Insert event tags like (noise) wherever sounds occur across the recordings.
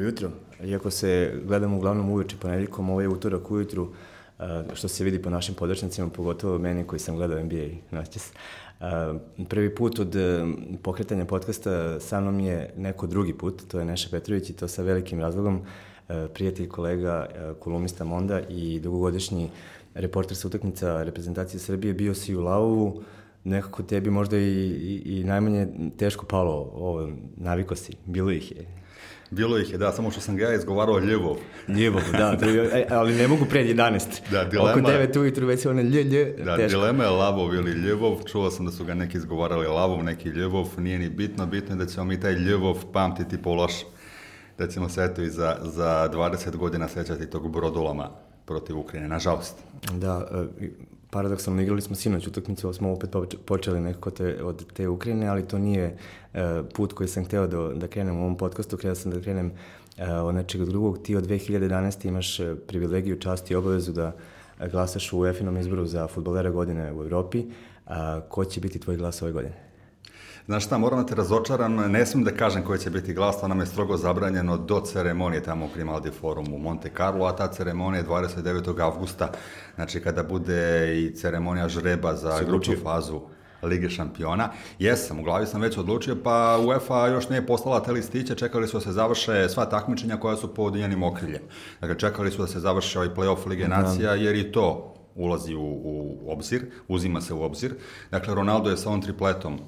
dobro jutro. Iako se gledamo uglavnom uveče ponedjeljkom, ovo je utorak ujutru, što se vidi po našim podršnicima, pogotovo meni koji sam gledao NBA noćas. Prvi put od pokretanja podcasta sa mnom je neko drugi put, to je Neša Petrović i to sa velikim razlogom, prijatelj, kolega, kolumnista Monda i dugogodišnji reporter sa utakmica reprezentacije Srbije, bio si u Lavovu, nekako tebi možda i, i, i najmanje teško palo ovo, naviko si, bilo ih je. Bilo ih je, da, samo što sam ga ja izgovarao Ljevov. Ljevov, da, je, ali ne mogu pred 11. Da, dilema, Oko 9 ujutru već je one lje, lje, Da, teško. dilema je Lavov ili Ljevov, čuo sam da su ga neki izgovarali Lavov, neki Ljevov, nije ni bitno, bitno je da ćemo mi taj Ljevov pamtiti po loš. Da ćemo se eto i za, za 20 godina sećati tog brodolama protiv Ukrajine, nažalost. Da, e, paradoksalno igrali smo sinoć utakmicu, ali smo opet počeli nekako te, od te Ukrajine, ali to nije uh, put koji sam hteo da, da krenem u ovom podcastu, hteo sam da krenem uh, od nečega drugog. Ti od 2011. imaš e, privilegiju, čast i obavezu da glasaš u UEFA-inom izboru za futbolera godine u Evropi. Uh, ko će biti tvoj glas ove godine? Znaš šta, moram da te razočaram, ne smijem da kažem koji će biti glas, to nam je strogo zabranjeno do ceremonije tamo u Grimaldi forumu u Monte Carlo, a ta ceremonija je 29. avgusta, znači kada bude i ceremonija žreba za grupnu fazu Lige šampiona. Jesam, u glavi sam već odlučio, pa UEFA još nije poslala te listiće, čekali su da se završe sva takmičenja koja su pod njenim okriljem. Dakle, čekali su da se završe ovaj playoff Lige da. nacija, jer i to ulazi u, u obzir, uzima se u obzir. Dakle, Ronaldo je sa ovom tripletom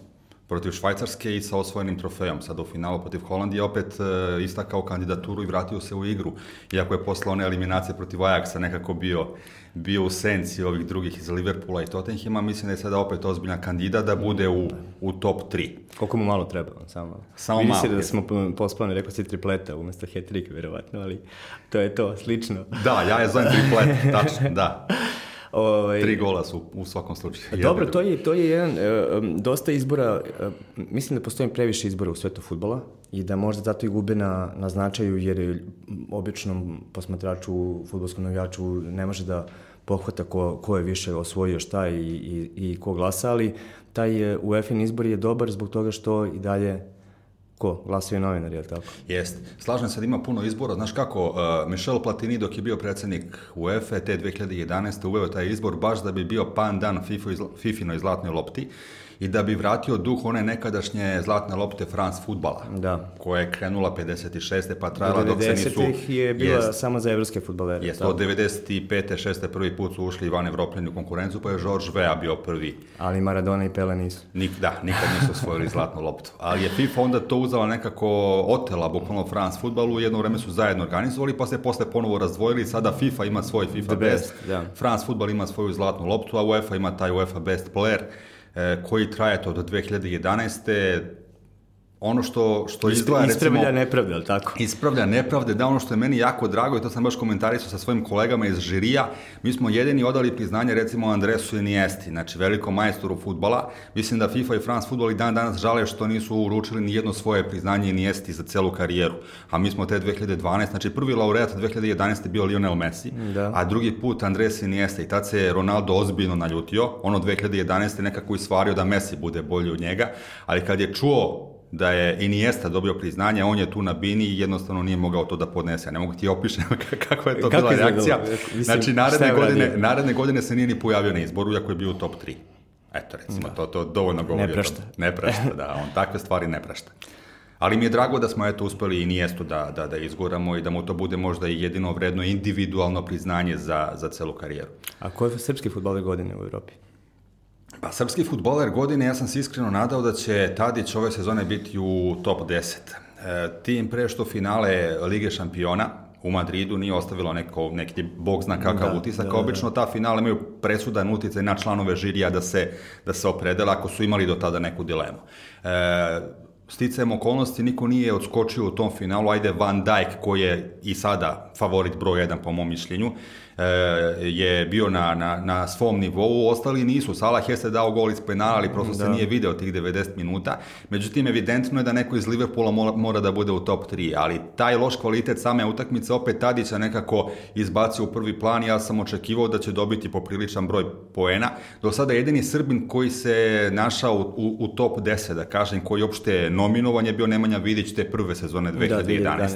protiv Švajcarske i sa osvojenim trofejom. Sada u finalu protiv Holandije opet e, istakao kandidaturu i vratio se u igru. Iako je posle one eliminacije protiv Ajaxa nekako bio, bio u senci ovih drugih iz Liverpoola i Tottenhima, mislim da je sada opet ozbiljna kandida da bude u, u top 3. Koliko mu malo treba, samo. Samo Vidi malo. Vidi da smo posplavni, rekao si tripleta umesto hat-trick, verovatno, ali to je to, slično. Da, ja je zovem triplet, (laughs) tačno, da. Ovaj, Tri gola su u svakom slučaju. Dobro, to je, to je jedan, uh, dosta izbora, uh, mislim da postoji previše izbora u svetu futbola i da možda zato i gube na, na značaju jer običnom posmatraču, futbolskom navijaču ne može da pohvata ko, ko je više osvojio šta i, i, i ko glasa, ali taj UEFA izbor je dobar zbog toga što i dalje Ko? Glasaju novinari, je li tako? Jest. Slažem se da ima puno izbora. Znaš kako, uh, Michel Platini dok je bio predsednik UEFA te 2011. uveo taj izbor baš da bi bio pan dan FIFA-inoj zlatnoj lopti i da bi vratio duh one nekadašnje zlatne lopte France futbala, da. koja je krenula 56. pa trajala dok se nisu... Do je bila jest, samo za evropske futbalere. Jeste, od 95. 6. prvi put su ušli Ivan Evropljani u konkurenciju, pa je George Vea bio prvi. Ali Maradona i Pele nisu. Nik, da, nikad nisu osvojili (laughs) zlatnu loptu. Ali je FIFA onda to uzela nekako otela, bukvalno France futbalu, jedno vreme su zajedno organizovali, pa se posle ponovo razdvojili, sada FIFA ima svoj FIFA The best, best da. France futbal ima svoju zlatnu loptu, a UEFA ima taj UEFA best player koji traje to do 2011 ono što, što izgleda, ispravlja recimo... nepravde, ali tako? Ispravlja nepravde, da ono što je meni jako drago, i to sam baš komentarisao sa svojim kolegama iz žirija, mi smo jedini odali priznanje recimo Andresu Iniesti, znači velikom majstoru futbala. Mislim da FIFA i France futbol i dan danas žale što nisu uručili ni jedno svoje priznanje Iniesti za celu karijeru. A mi smo te 2012, znači prvi laureat 2011 bio Lionel Messi, da. a drugi put Andres Iniesta i tad se Ronaldo ozbiljno naljutio, ono 2011 nekako isvario da Messi bude bolji od njega, ali kad je čuo da je Iniesta dobio priznanje, on je tu na bini i jednostavno nije mogao to da podnese. Ne mogu ti opišem (laughs) kakva je to Kako bila reakcija. Mislim, znači, naredne godine, naredne godine se nije ni pojavio na izboru, iako je bio u top 3. Eto, recimo, da. to, to dovoljno govori. Ne prašta. (laughs) Ne prašta, da, on takve stvari ne prašta. Ali mi je drago da smo eto uspeli i Nijestu da, da, da izguramo i da mu to bude možda i jedino vredno individualno priznanje za, za celu karijeru. A ko je srpski futbaler godine u Evropi? Pa srpski futboler godine, ja sam se iskreno nadao da će Tadić ove sezone biti u top 10. E, tim pre što finale Lige šampiona u Madridu nije ostavilo neko, neki bog zna kakav da, utisak. Da, da, Obično ta finale imaju presudan uticaj na članove žirija da se, da se opredele ako su imali do tada neku dilemu. E, sticajem okolnosti niko nije odskočio u tom finalu, ajde Van Dijk koji je i sada favorit broj 1 po mom mišljenju, je bio na, na, na svom nivou, ostali nisu. Salah jeste dao gol iz penala, ali prosto da. se nije video tih 90 minuta. Međutim, evidentno je da neko iz Liverpoola mora, mora da bude u top 3, ali taj loš kvalitet same utakmice opet Tadića nekako izbacio u prvi plan. Ja sam očekivao da će dobiti popriličan broj poena. Do sada jedini Srbin koji se našao u, u, u top 10, da kažem, koji uopšte nominovan je bio Nemanja Vidić te prve sezone 2011. Da, 2011.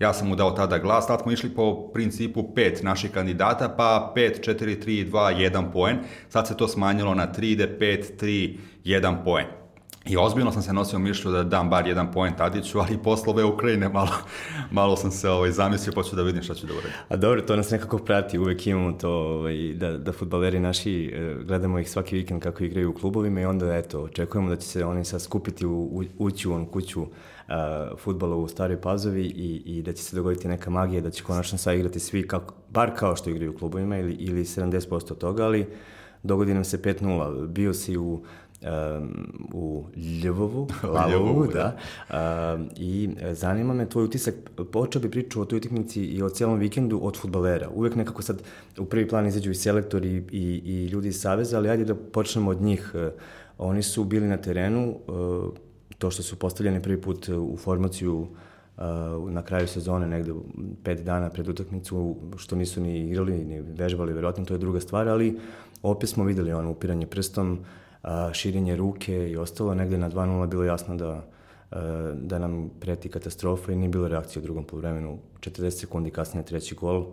Ja sam mu dao tada glas, tad smo išli po principu pet naših kandidata, pa 5, 4, 3, 2, 1 poen. Sad se to smanjilo na 3 ide 5, 3, 1 poen. I ozbiljno sam se nosio mišlju da dam bar jedan point Tadiću, ali poslove Ukrajine malo, malo sam se ovaj, zamislio, počeo da vidim šta ću da uradim. A dobro, to nas nekako prati, uvek imamo to ovaj, da, da futbaleri naši, eh, gledamo ih svaki vikend kako igraju u klubovima i onda eto, očekujemo da će se oni sad skupiti u, u, ući u onu kuću uh, futbala u Staroj Pazovi i, i da će se dogoditi neka magija, da će konačno sad igrati svi, kako, bar kao što igraju u klubovima ili, ili 70% toga, ali dogodi nam se 5-0. Bio si u um, u Ljubovu, (laughs) Lavovu, da. Um, I zanima me tvoj utisak, počeo bi priču o toj utakmici i o celom vikendu od futbalera. Uvek nekako sad u prvi plan izađu i selektori i, i, i ljudi iz Saveza, ali ajde da počnemo od njih. Oni su bili na terenu, uh, to što su postavljeni prvi put u formaciju uh, na kraju sezone, negde pet dana pred utakmicu, što nisu ni igrali, ni vežbali, verovatno to je druga stvar, ali opet smo videli ono upiranje prstom, a, širenje ruke i ostalo, negde na 2-0 bilo jasno da, da nam preti katastrofa i nije bilo reakcije u drugom polovremenu. 40 sekundi kasnije treći gol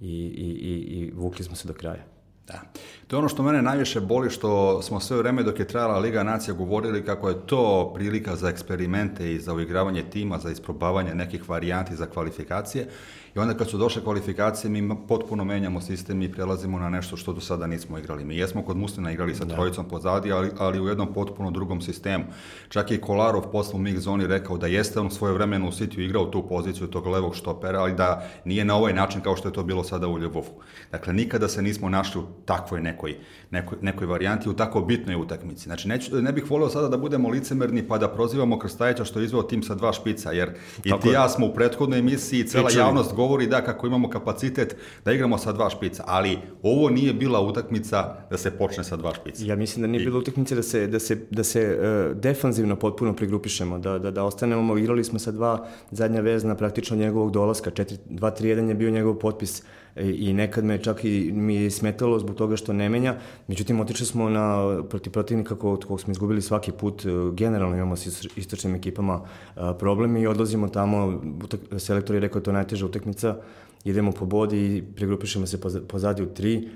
i, i, i, i vukli smo se do kraja. Da. To je ono što mene najviše boli, što smo sve vreme dok je trajala Liga nacija govorili kako je to prilika za eksperimente i za uigravanje tima, za isprobavanje nekih varijanti za kvalifikacije I onda kad su došle kvalifikacije, mi potpuno menjamo sistem i prelazimo na nešto što do sada nismo igrali. Mi jesmo kod Muslina igrali sa da. trojicom pozadi, ali, ali u jednom potpuno drugom sistemu. Čak i Kolarov posle u mix zoni rekao da jeste on svoje vremeno u Sitiju igrao tu poziciju tog levog štopera, ali da nije na ovaj način kao što je to bilo sada u Ljubovu. Dakle, nikada se nismo našli u takvoj nekoj, nekoj, nekoj varijanti, u tako bitnoj utakmici. Znači, neću, ne bih volio sada da budemo licemerni pa da prozivamo Krstajića što je izveo tim sa dva špica, jer i ti ja smo u prethodnoj emisiji, cela javnost govori da kako imamo kapacitet da igramo sa dva špica, ali ovo nije bila utakmica da se počne sa dva špica. Ja mislim da nije I... bila utakmica da se, da se, da se uh, defanzivno potpuno prigrupišemo, da, da, da ostanemo, igrali smo sa dva zadnja vezna praktično njegovog dolaska, 2-3-1 je bio njegov potpis i nekad me čak i mi je smetalo zbog toga što ne menja. Međutim, otišli smo na protiv protivnika kog, kog smo izgubili svaki put. E, generalno imamo s istočnim ekipama e, problem i odlazimo tamo. Selektor je rekao to je najteža utakmica. Idemo po bodi i pregrupišemo se pozadi u tri.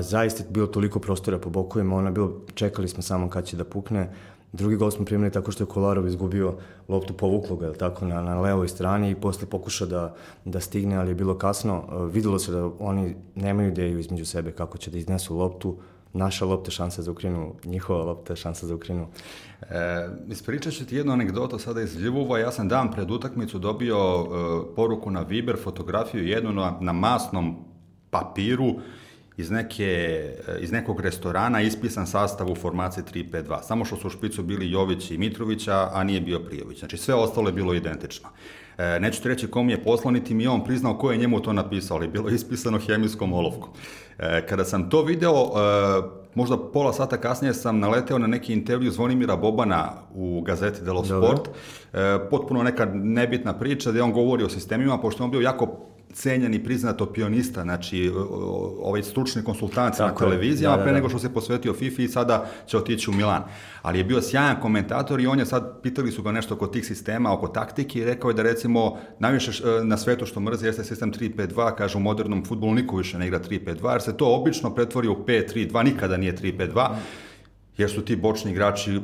zaista je bilo toliko prostora po bokovima, ona bilo, čekali smo samo kad će da pukne. Drugi gol smo primili tako što je Kolarov izgubio loptu povuklo ga, tako, na, na levoj strani i posle pokušao da, da stigne, ali je bilo kasno. Uh, videlo se da oni nemaju ideju između sebe kako će da iznesu loptu, naša lopta šansa za Ukrajinu, njihova lopta šansa za Ukrajinu. E, ispričat ću ti jednu anegdotu sada iz Ljubova. Ja sam dan pred utakmicu dobio e, poruku na Viber, fotografiju jednu na, na masnom papiru iz, neke, iz nekog restorana ispisan sastav u formaciji 3-5-2. Samo što su u špicu bili Jović i Mitrovića, a nije bio Prijović. Znači sve ostalo je bilo identično. E, neću ti reći kom je poslo, niti mi je on priznao ko je njemu to napisao, ali bilo je (laughs) ispisano hemijskom olovkom. E, kada sam to video, e, možda pola sata kasnije sam naleteo na neki intervju Zvonimira Bobana u gazeti Delo Sport. E, potpuno neka nebitna priča gde on govori o sistemima, pošto on bio jako cenjen i priznat opionista, znači ovaj stručni konsultant na televizijama, da, da, pre da. nego što se posvetio FIFA i sada će otići u Milan. Ali je bio sjajan komentator i on je sad, pitali su ga nešto oko tih sistema, oko taktike i rekao je da recimo najviše na svetu što mrzi jeste sistem 3-5-2, kaže u modernom futbolu niko više ne igra 3-5-2, jer se to obično pretvori u 5-3-2, nikada nije 3-5-2 jer su ti bočni igrači uh,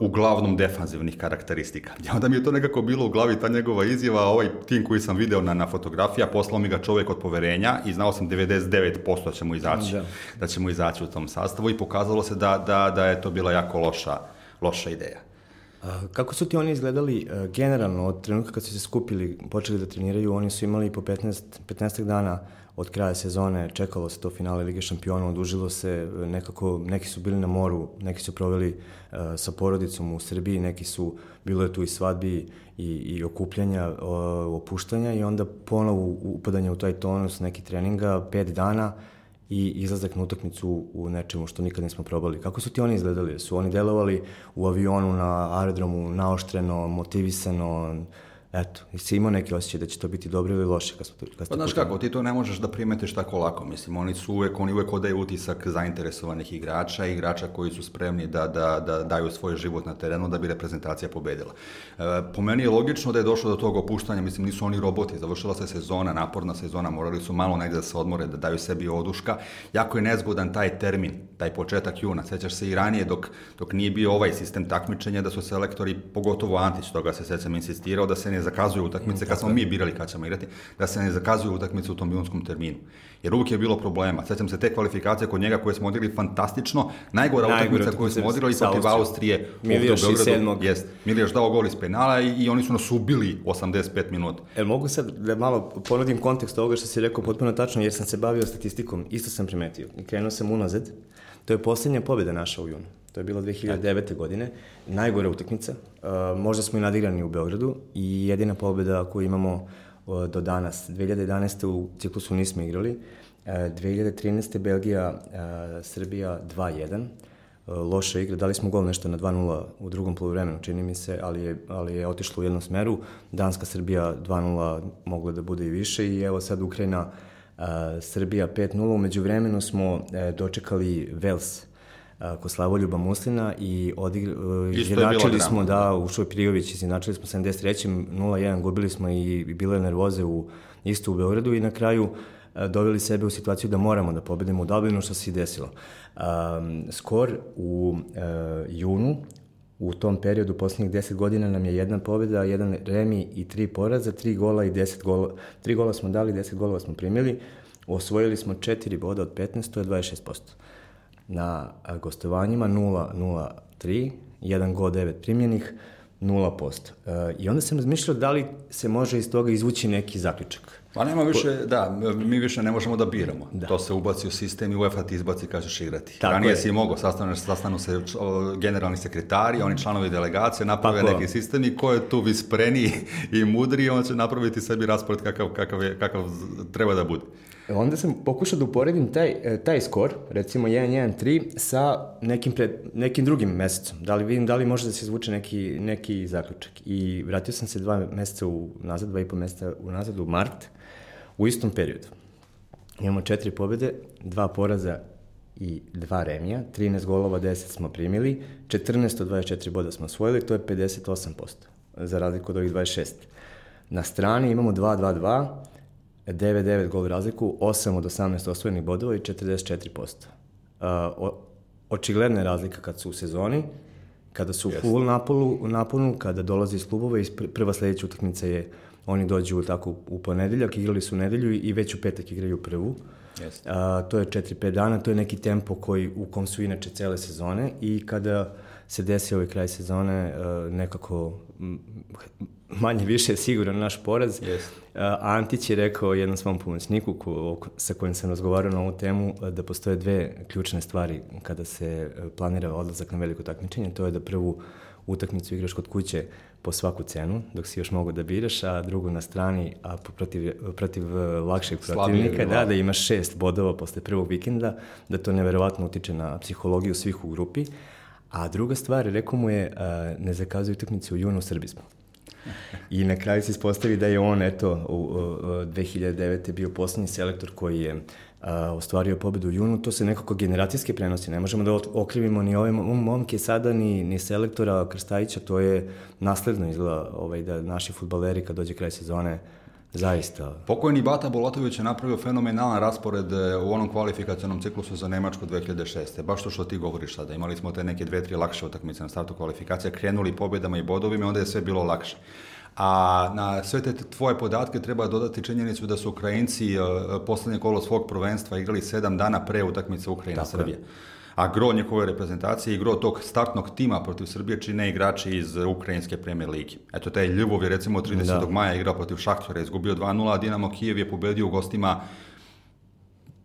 uglavnom defanzivnih karakteristika. (laughs) I onda mi je to nekako bilo u glavi ta njegova izjava, ovaj tim koji sam video na, na fotografija, poslao mi ga čovek od poverenja i znao sam 99% da ćemo izaći, da. da ćemo izaći u tom sastavu i pokazalo se da, da, da je to bila jako loša, loša ideja. A, kako su ti oni izgledali uh, generalno od trenutka kad su se skupili, počeli da treniraju, oni su imali po 15, 15 dana od kraja sezone čekalo se to finale Lige šampiona, odužilo se, nekako, neki su bili na moru, neki su proveli uh, sa porodicom u Srbiji, neki su, bilo je tu i svadbi i, i okupljanja, uh, opuštanja i onda ponovo upadanje u taj tonus, neki treninga, pet dana i izlazak na utakmicu u nečemu što nikad nismo probali. Kako su ti oni izgledali? Su oni delovali u avionu na aerodromu naoštreno, motivisano, eto, si imao neki osjećaj da će to biti dobro ili loše kad smo kad Pa znaš kako, ti to ne možeš da primetiš tako lako, mislim, oni su uvek, oni uvek odaju utisak zainteresovanih igrača, igrača koji su spremni da, da, da daju svoj život na terenu da bi reprezentacija pobedila. E, po meni je logično da je došlo do tog opuštanja, mislim, nisu oni roboti, završila se sezona, naporna sezona, morali su malo negde da se odmore, da daju sebi oduška. Jako je nezgodan taj termin, taj početak juna, sećaš se i ranije dok, dok nije bio ovaj sistem takmičenja, da su selektori, pogotovo Antić, toga se sećam insistirao, da se ne zakazuju utakmice, kad smo mi birali kad ćemo igrati, da se ne zakazuju utakmice u tom junskom terminu. Jer uvijek je bilo problema. Sećam se te kvalifikacije kod njega koje smo odigrali fantastično. Najgora utakmica koju smo odigrali protiv Austrije. Milijoš i sedmog. Jest. Milijoš dao gol iz penala i, i oni su nas ubili 85 minuta. Jel mogu sad da malo ponudim kontekst ovoga što si rekao potpuno tačno, jer sam se bavio statistikom, isto sam primetio. I krenuo sam unazad. To je posljednja pobjeda naša u junu. To je bilo 2009. godine. Najgore utakmica. Uh, možda smo i nadigrani u Beogradu i jedina pobjeda koju imamo uh, do danas. 2011. u ciklusu nismo igrali. Uh, 2013. Belgija, uh, Srbija 2-1. Uh, loša igra, dali smo gol nešto na 2-0 u drugom polovremenu, čini mi se, ali je, ali je otišlo u jednom smeru. Danska, Srbija 2-0 moglo da bude i više i evo sad Ukrajina, uh, Srbija 5-0. Umeđu vremenu smo uh, dočekali Vels, kod Slavoljuba Muslina i odigra, uh, izjednačili smo, da, u Šoj Prijović, izjednačili smo 73. 0-1, gubili smo i, i bilo je nervoze u, isto u Beogradu i na kraju uh, doveli sebe u situaciju da moramo da pobedimo u Dublinu, što se i desilo. Um, skor u uh, junu u tom periodu poslednjih 10 godina nam je jedna pobjeda, jedan remi i tri poraza, tri gola i 10 gola. Tri gola smo dali, 10 golova smo primili. Osvojili smo 4 boda od 15, to je 26% na gostovanjima 0-0-3, 1 go 9 primljenih, 0%. E, I onda sam razmišljao da li se može iz toga izvući neki zaključak. Pa nema više, da, mi više ne možemo da biramo. Da. To se ubaci u sistem i UEFA ti izbaci kažeš igrati. Tako Ranije je. si mogao, sastanu, sastanu se generalni sekretari, oni članovi delegacije, naprave Tako. neki sistem i ko je tu vispreniji i mudriji, on će napraviti sebi raspored kakav, kakav, je, kakav treba da bude. Onda sam pokušao da uporedim taj, e, taj skor, recimo 1-1-3, sa nekim, pred, nekim drugim mesecom. Da li vidim da li može da se izvuče neki, neki zaključak. I vratio sam se dva meseca u nazad, dva i po meseca u nazad u mart, u istom periodu. Imamo četiri pobjede, dva poraza i dva remija, 13 golova, 10 smo primili, 14 od 24 boda smo osvojili, to je 58%, za razliku od ovih 26. Na strani imamo 2-2-2, 9-9 gol razliku, 8 od 18 osvojenih bodova i 44%. Uh, očigledna je razlika kad su u sezoni, kada su u full napolu, naponu, kada dolaze iz klubova i prva sledeća utakmica je oni dođu tako u ponedeljak, igrali su u nedelju i već u petak igraju prvu. Yes. A, to je 4-5 dana, to je neki tempo koji, u kom su inače cele sezone i kada se desi ovaj kraj sezone, nekako manje više siguran naš poraz. Yes. Antić je rekao jednom svom pomoćniku ko, sa kojim sam razgovarao na ovu temu da postoje dve ključne stvari kada se planira odlazak na veliko takmičenje. To je da prvu utakmicu igraš kod kuće po svaku cenu, dok si još mogu da biraš, a drugu na strani, a protiv, protiv lakšeg protivnika, da, da imaš šest bodova posle prvog vikenda, da to neverovatno utiče na psihologiju svih u grupi. A druga stvar, rekao mu je, ne zakazuju utakmice u junu u Srbiji. I na kraju se ispostavi da je on, eto, u, u 2009. bio poslednji selektor koji je a, ostvario pobedu u junu, to se nekako generacijske prenosi. Ne možemo da okrivimo ni ove momke sada, ni, ni selektora Krstajića, to je nasledno izgleda ovaj, da naši futbaleri kad dođe kraj sezone Zaista. Pokojni Bata Bolatović je napravio fenomenalan raspored e, u onom kvalifikacionom ciklusu za Nemačku 2006. Baš to što ti govoriš sada. Imali smo te neke dve, tri lakše utakmice na startu kvalifikacija, krenuli pobedama i bodovima, onda je sve bilo lakše. A na sve te tvoje podatke treba dodati činjenicu da su Ukrajinci uh, poslednje kolo svog prvenstva igrali sedam dana pre utakmice Ukrajina-Srbije. A gro njihove reprezentacije i gro tog startnog tima protiv Srbije čine igrači iz Ukrajinske premier ligi. Eto, taj Ljubov je recimo 30. Da. maja igrao protiv Šahtjora, izgubio 2-0, a Dinamo Kijev je pobedio u gostima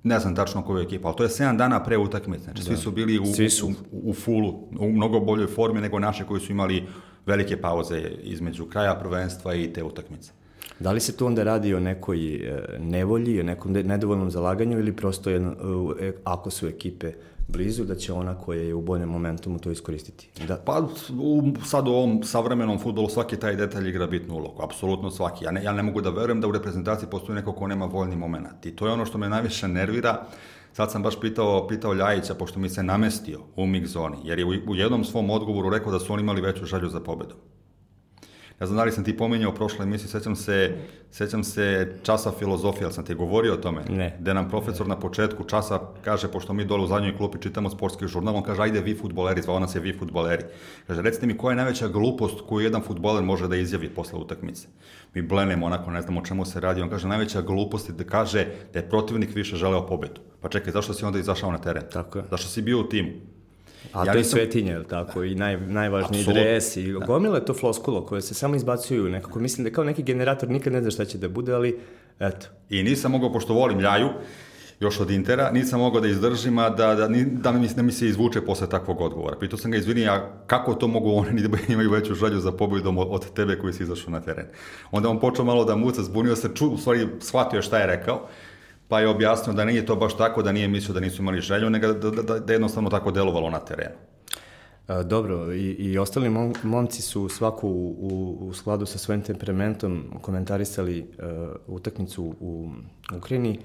ne znam tačno koju ekipu, ali to je 7 dana pre utakmice. Znači, da. svi su bili u, svi su. u, u fullu, u mnogo boljoj formi nego naše koji su imali velike pauze između kraja prvenstva i te utakmice. Da li se tu onda radi o nekoj e, nevolji, o nekom nedovoljnom zalaganju ili prosto jedno, e, ako su ekipe blizu, da će ona koja je u boljem momentumu to iskoristiti. Da. Pa u, sad u ovom savremenom futbolu svaki taj detalj igra bitnu ulogu, apsolutno svaki. Ja ne, ja ne mogu da verujem da u reprezentaciji postoji neko ko nema voljni moment. I to je ono što me najviše nervira. Sad sam baš pitao, pitao Ljajića, pošto mi se namestio u mix zoni, jer je u, u jednom svom odgovoru rekao da su oni imali veću želju za pobedom. Ja znam da li sam ti pominjao u prošloj emisiji, sećam se, sećam se časa filozofije, ali sam ti govorio o tome. Ne. Gde nam profesor na početku časa kaže, pošto mi dole u zadnjoj klupi čitamo sportski žurnal, on kaže, ajde vi futboleri, zvao nas je vi futboleri. Kaže, recite mi koja je najveća glupost koju jedan futboler može da izjavi posle utakmice. Mi blenemo onako, ne znamo o čemu se radi. On kaže, najveća glupost je da kaže da je protivnik više želeo pobedu. Pa čekaj, zašto si onda izašao na teren? Tako je. Zašto si bio u timu? A ja to je nisam... svetinje, je tako? I naj, najvažniji Absolut. dres i da. gomila je to floskulo koje se samo izbacuju nekako. Mislim da kao neki generator nikad ne zna šta će da bude, ali eto. I nisam mogao, pošto volim ljaju, još od Intera, nisam mogao da izdržim, a da, da, da, mi, da mi se izvuče posle takvog odgovora. Pitao sam ga, izvini, a kako to mogu oni da (laughs) imaju veću želju za pobjedom od, od tebe koji si izašao na teren? Onda on počeo malo da muca, zbunio se, ču, u stvari shvatio šta je rekao, pa je objasnio da nije to baš tako, da nije mislio da nisu imali želju, nego da, da, da, jednostavno tako delovalo na terenu. A, dobro, i, i ostali mom, momci su svaku u, u skladu sa svojim temperamentom komentarisali uh, utakmicu u Ukrajini.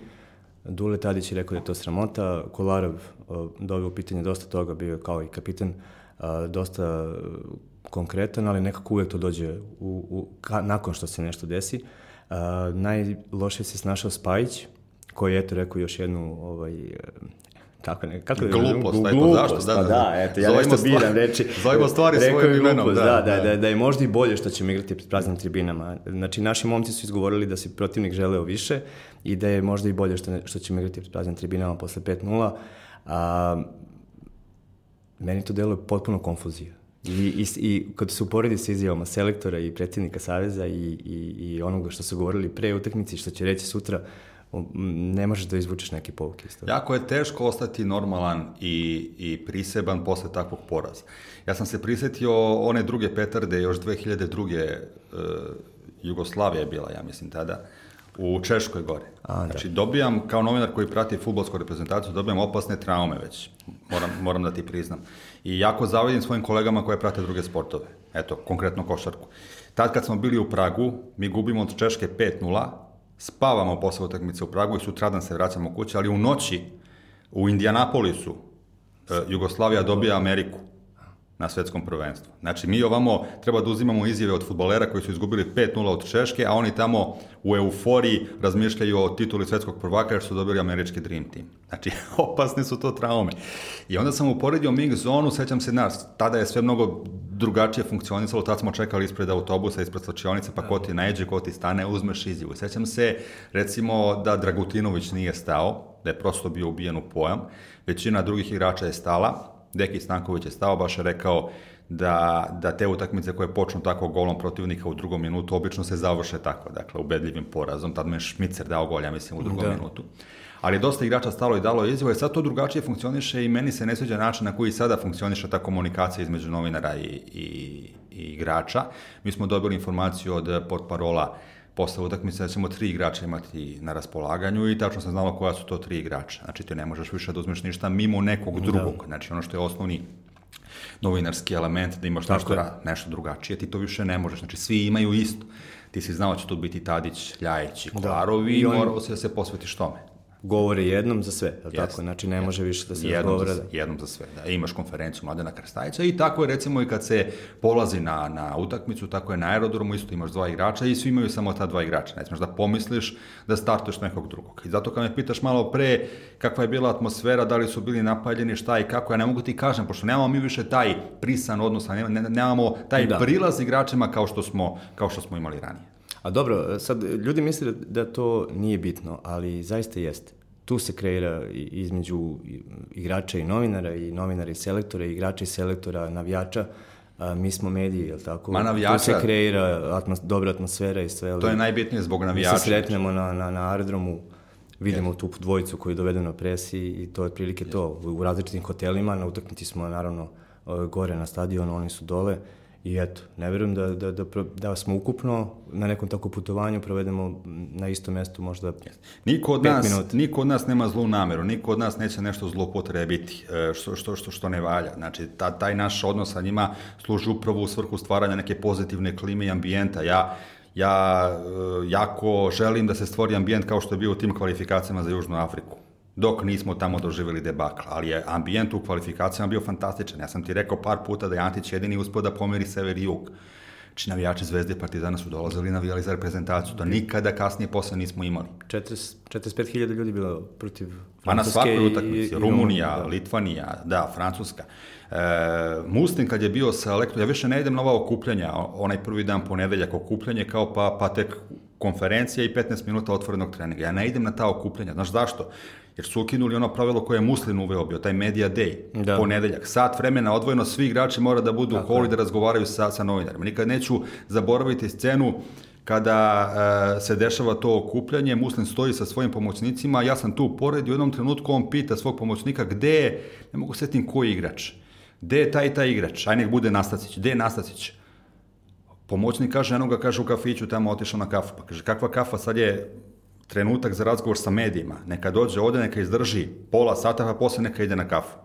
Dule Tadić je rekao da je to sramota, Kolarov uh, doveo pitanje dosta toga, bio je kao i kapitan, uh, dosta konkretan, ali nekako uvek to dođe u, u, ka, nakon što se nešto desi. Uh, najlošije se snašao Spajić, koji je eto rekao još jednu ovaj, kako ne, kako glupost, glupost, eto, zašto, da, pa da, da, eto, ja nešto biram reči. Zovimo stvari svojim imenom, da, da, da, da, da je možda i bolje što ćemo igrati pred praznim tribinama. Znači, naši momci su izgovorili da se protivnik želeo više i da je možda i bolje što, što ćemo igrati pred praznim tribinama posle 5-0. A, meni to deluje potpuno konfuzija. I, i, I kad se uporedi sa izjavama selektora i predsjednika Saveza i, i, i onoga što su govorili pre utakmici, što će reći sutra, ne možeš da izvučeš neke povuke iz toga. Jako je teško ostati normalan i, i priseban posle takvog poraza. Ja sam se prisetio one druge petarde, još 2002. Uh, Jugoslavija je bila, ja mislim, tada, u Češkoj gore. A, da. znači, dobijam, kao novinar koji prati futbolsku reprezentaciju, dobijam opasne traume već, moram, moram da ti priznam. I jako zavadim svojim kolegama koje prate druge sportove. Eto, konkretno košarku. Tad kad smo bili u Pragu, mi gubimo od Češke 5-0, spavamo posle utakmice u Pragu i sutradan se vraćamo kuće, ali u noći u Indianapolisu e, Jugoslavija dobija Ameriku na svetskom prvenstvu. Znači, mi ovamo treba da uzimamo izjave od futbolera koji su izgubili 5-0 od Češke, a oni tamo u euforiji razmišljaju o tituli svetskog prvaka jer su dobili američki Dream Team. Znači, (laughs) opasne su to traume. I onda sam uporedio mix zonu, sećam se nas, tada je sve mnogo drugačije funkcionisalo, tad smo čekali ispred autobusa, ispred slačionice, pa ko ti najeđe, ko ti stane, uzmeš izjavu. Sećam se, recimo, da Dragutinović nije stao, da je prosto bio ubijen u pojam, većina drugih igrača je stala, Deki Stanković je stao, baš je rekao da, da te utakmice koje počnu tako golom protivnika u drugom minutu obično se završe tako, dakle, ubedljivim porazom. Tad me Šmicer dao gol, ja mislim, u drugom da. minutu. Ali dosta igrača stalo i dalo izjavo i sad to drugačije funkcioniše i meni se ne sviđa način na koji sada funkcioniše ta komunikacija između novinara i, i, i igrača. Mi smo dobili informaciju od portparola posle utakmice da ćemo tri igrača imati na raspolaganju i tačno sam znala koja su to tri igrača. Znači ti ne možeš više da uzmeš ništa mimo nekog da. drugog. Da. Znači ono što je osnovni novinarski element, da imaš nešto, nešto drugačije, ti to više ne možeš. Znači svi imaju isto. Ti si znao da će tu biti Tadić, Ljajić i Kolarovi da. i, morao se da se posvetiš tome govore jednom za sve, je yes. tako? Znači ne yes. može više da se jednom govore. Za, jednom za sve, da. Imaš konferenciju Mladena Krstajića i tako je recimo i kad se polazi na, na utakmicu, tako je na aerodromu, isto imaš dva igrača i svi imaju samo ta dva igrača. Ne smeš da pomisliš da startuješ nekog drugog. I zato kad me pitaš malo pre kakva je bila atmosfera, da li su bili napaljeni, šta i kako, ja ne mogu ti kažem, pošto nemamo mi više taj prisan odnos, nemamo taj da. prilaz igračima kao što smo, kao što smo imali ranije. A dobro, sad ljudi misle da to nije bitno, ali zaista jeste. Tu se kreira između igrača i novinara i novinara i selektora, igrača i selektora, navijača, a, mi smo mediji, je li tako? Ma navijača... Tu se kreira atmos, dobra atmosfera i sve. Ali, to je najbitnije zbog navijača. Mi se sretnemo na, na, na aerodromu, vidimo yes. tu dvojicu koju dovedu na presi i to je otprilike yes. to. U različitim hotelima, na utakmici smo naravno gore na stadionu, oni su dole I eto, ne verujem da, da, da, da smo ukupno na nekom tako putovanju provedemo na istom mestu možda niko od nas, minuta. Niko od nas nema zlu nameru, niko od nas neće nešto zlopotrebiti, e, što, što, što, što ne valja. Znači, ta, taj naš odnos sa njima služi upravo u svrhu stvaranja neke pozitivne klime i ambijenta. Ja, ja e, jako želim da se stvori ambijent kao što je bio u tim kvalifikacijama za Južnu Afriku dok nismo tamo doživjeli debakl, ali je ambijent u kvalifikacijama bio fantastičan. Ja sam ti rekao par puta da je Antić jedini uspio da pomeri sever i jug. Znači, navijači Zvezde i Partizana su dolazili i navijali za reprezentaciju. To nikada kasnije posle nismo imali. 45.000 ljudi bilo protiv Francuske A na svakoj utakmici. Rumunija, da. Litvanija, da, Francuska. E, Muslim kad je bio sa lektor, ja više ne idem na ova okupljanja, onaj prvi dan ponedeljak okupljanje, kao pa, pa tek konferencija i 15 minuta otvorenog treninga. Ja ne idem na ta okupljanja. Znaš zašto? Jer su ukinuli ono pravilo koje je Muslin uveo bio, taj media day, da. ponedeljak. Sat vremena odvojeno, svi igrači mora da budu Tako u holu i da razgovaraju sa, sa novinarima. Nikad neću zaboraviti scenu kada e, se dešava to okupljanje, Muslin stoji sa svojim pomoćnicima, ja sam tu pored i u jednom trenutku on pita svog pomoćnika gde je, ne mogu setim koji igrač, gde je taj taj igrač, aj nek bude Nastacić, gde je Nastacić? Pomoćnik kaže, eno ga kaže u kafiću, tamo otišao na kafu. Pa kaže, kakva kafa, sad je trenutak za razgovor sa medijima. Neka dođe ovde, neka izdrži pola sata, pa posle neka ide na kafu.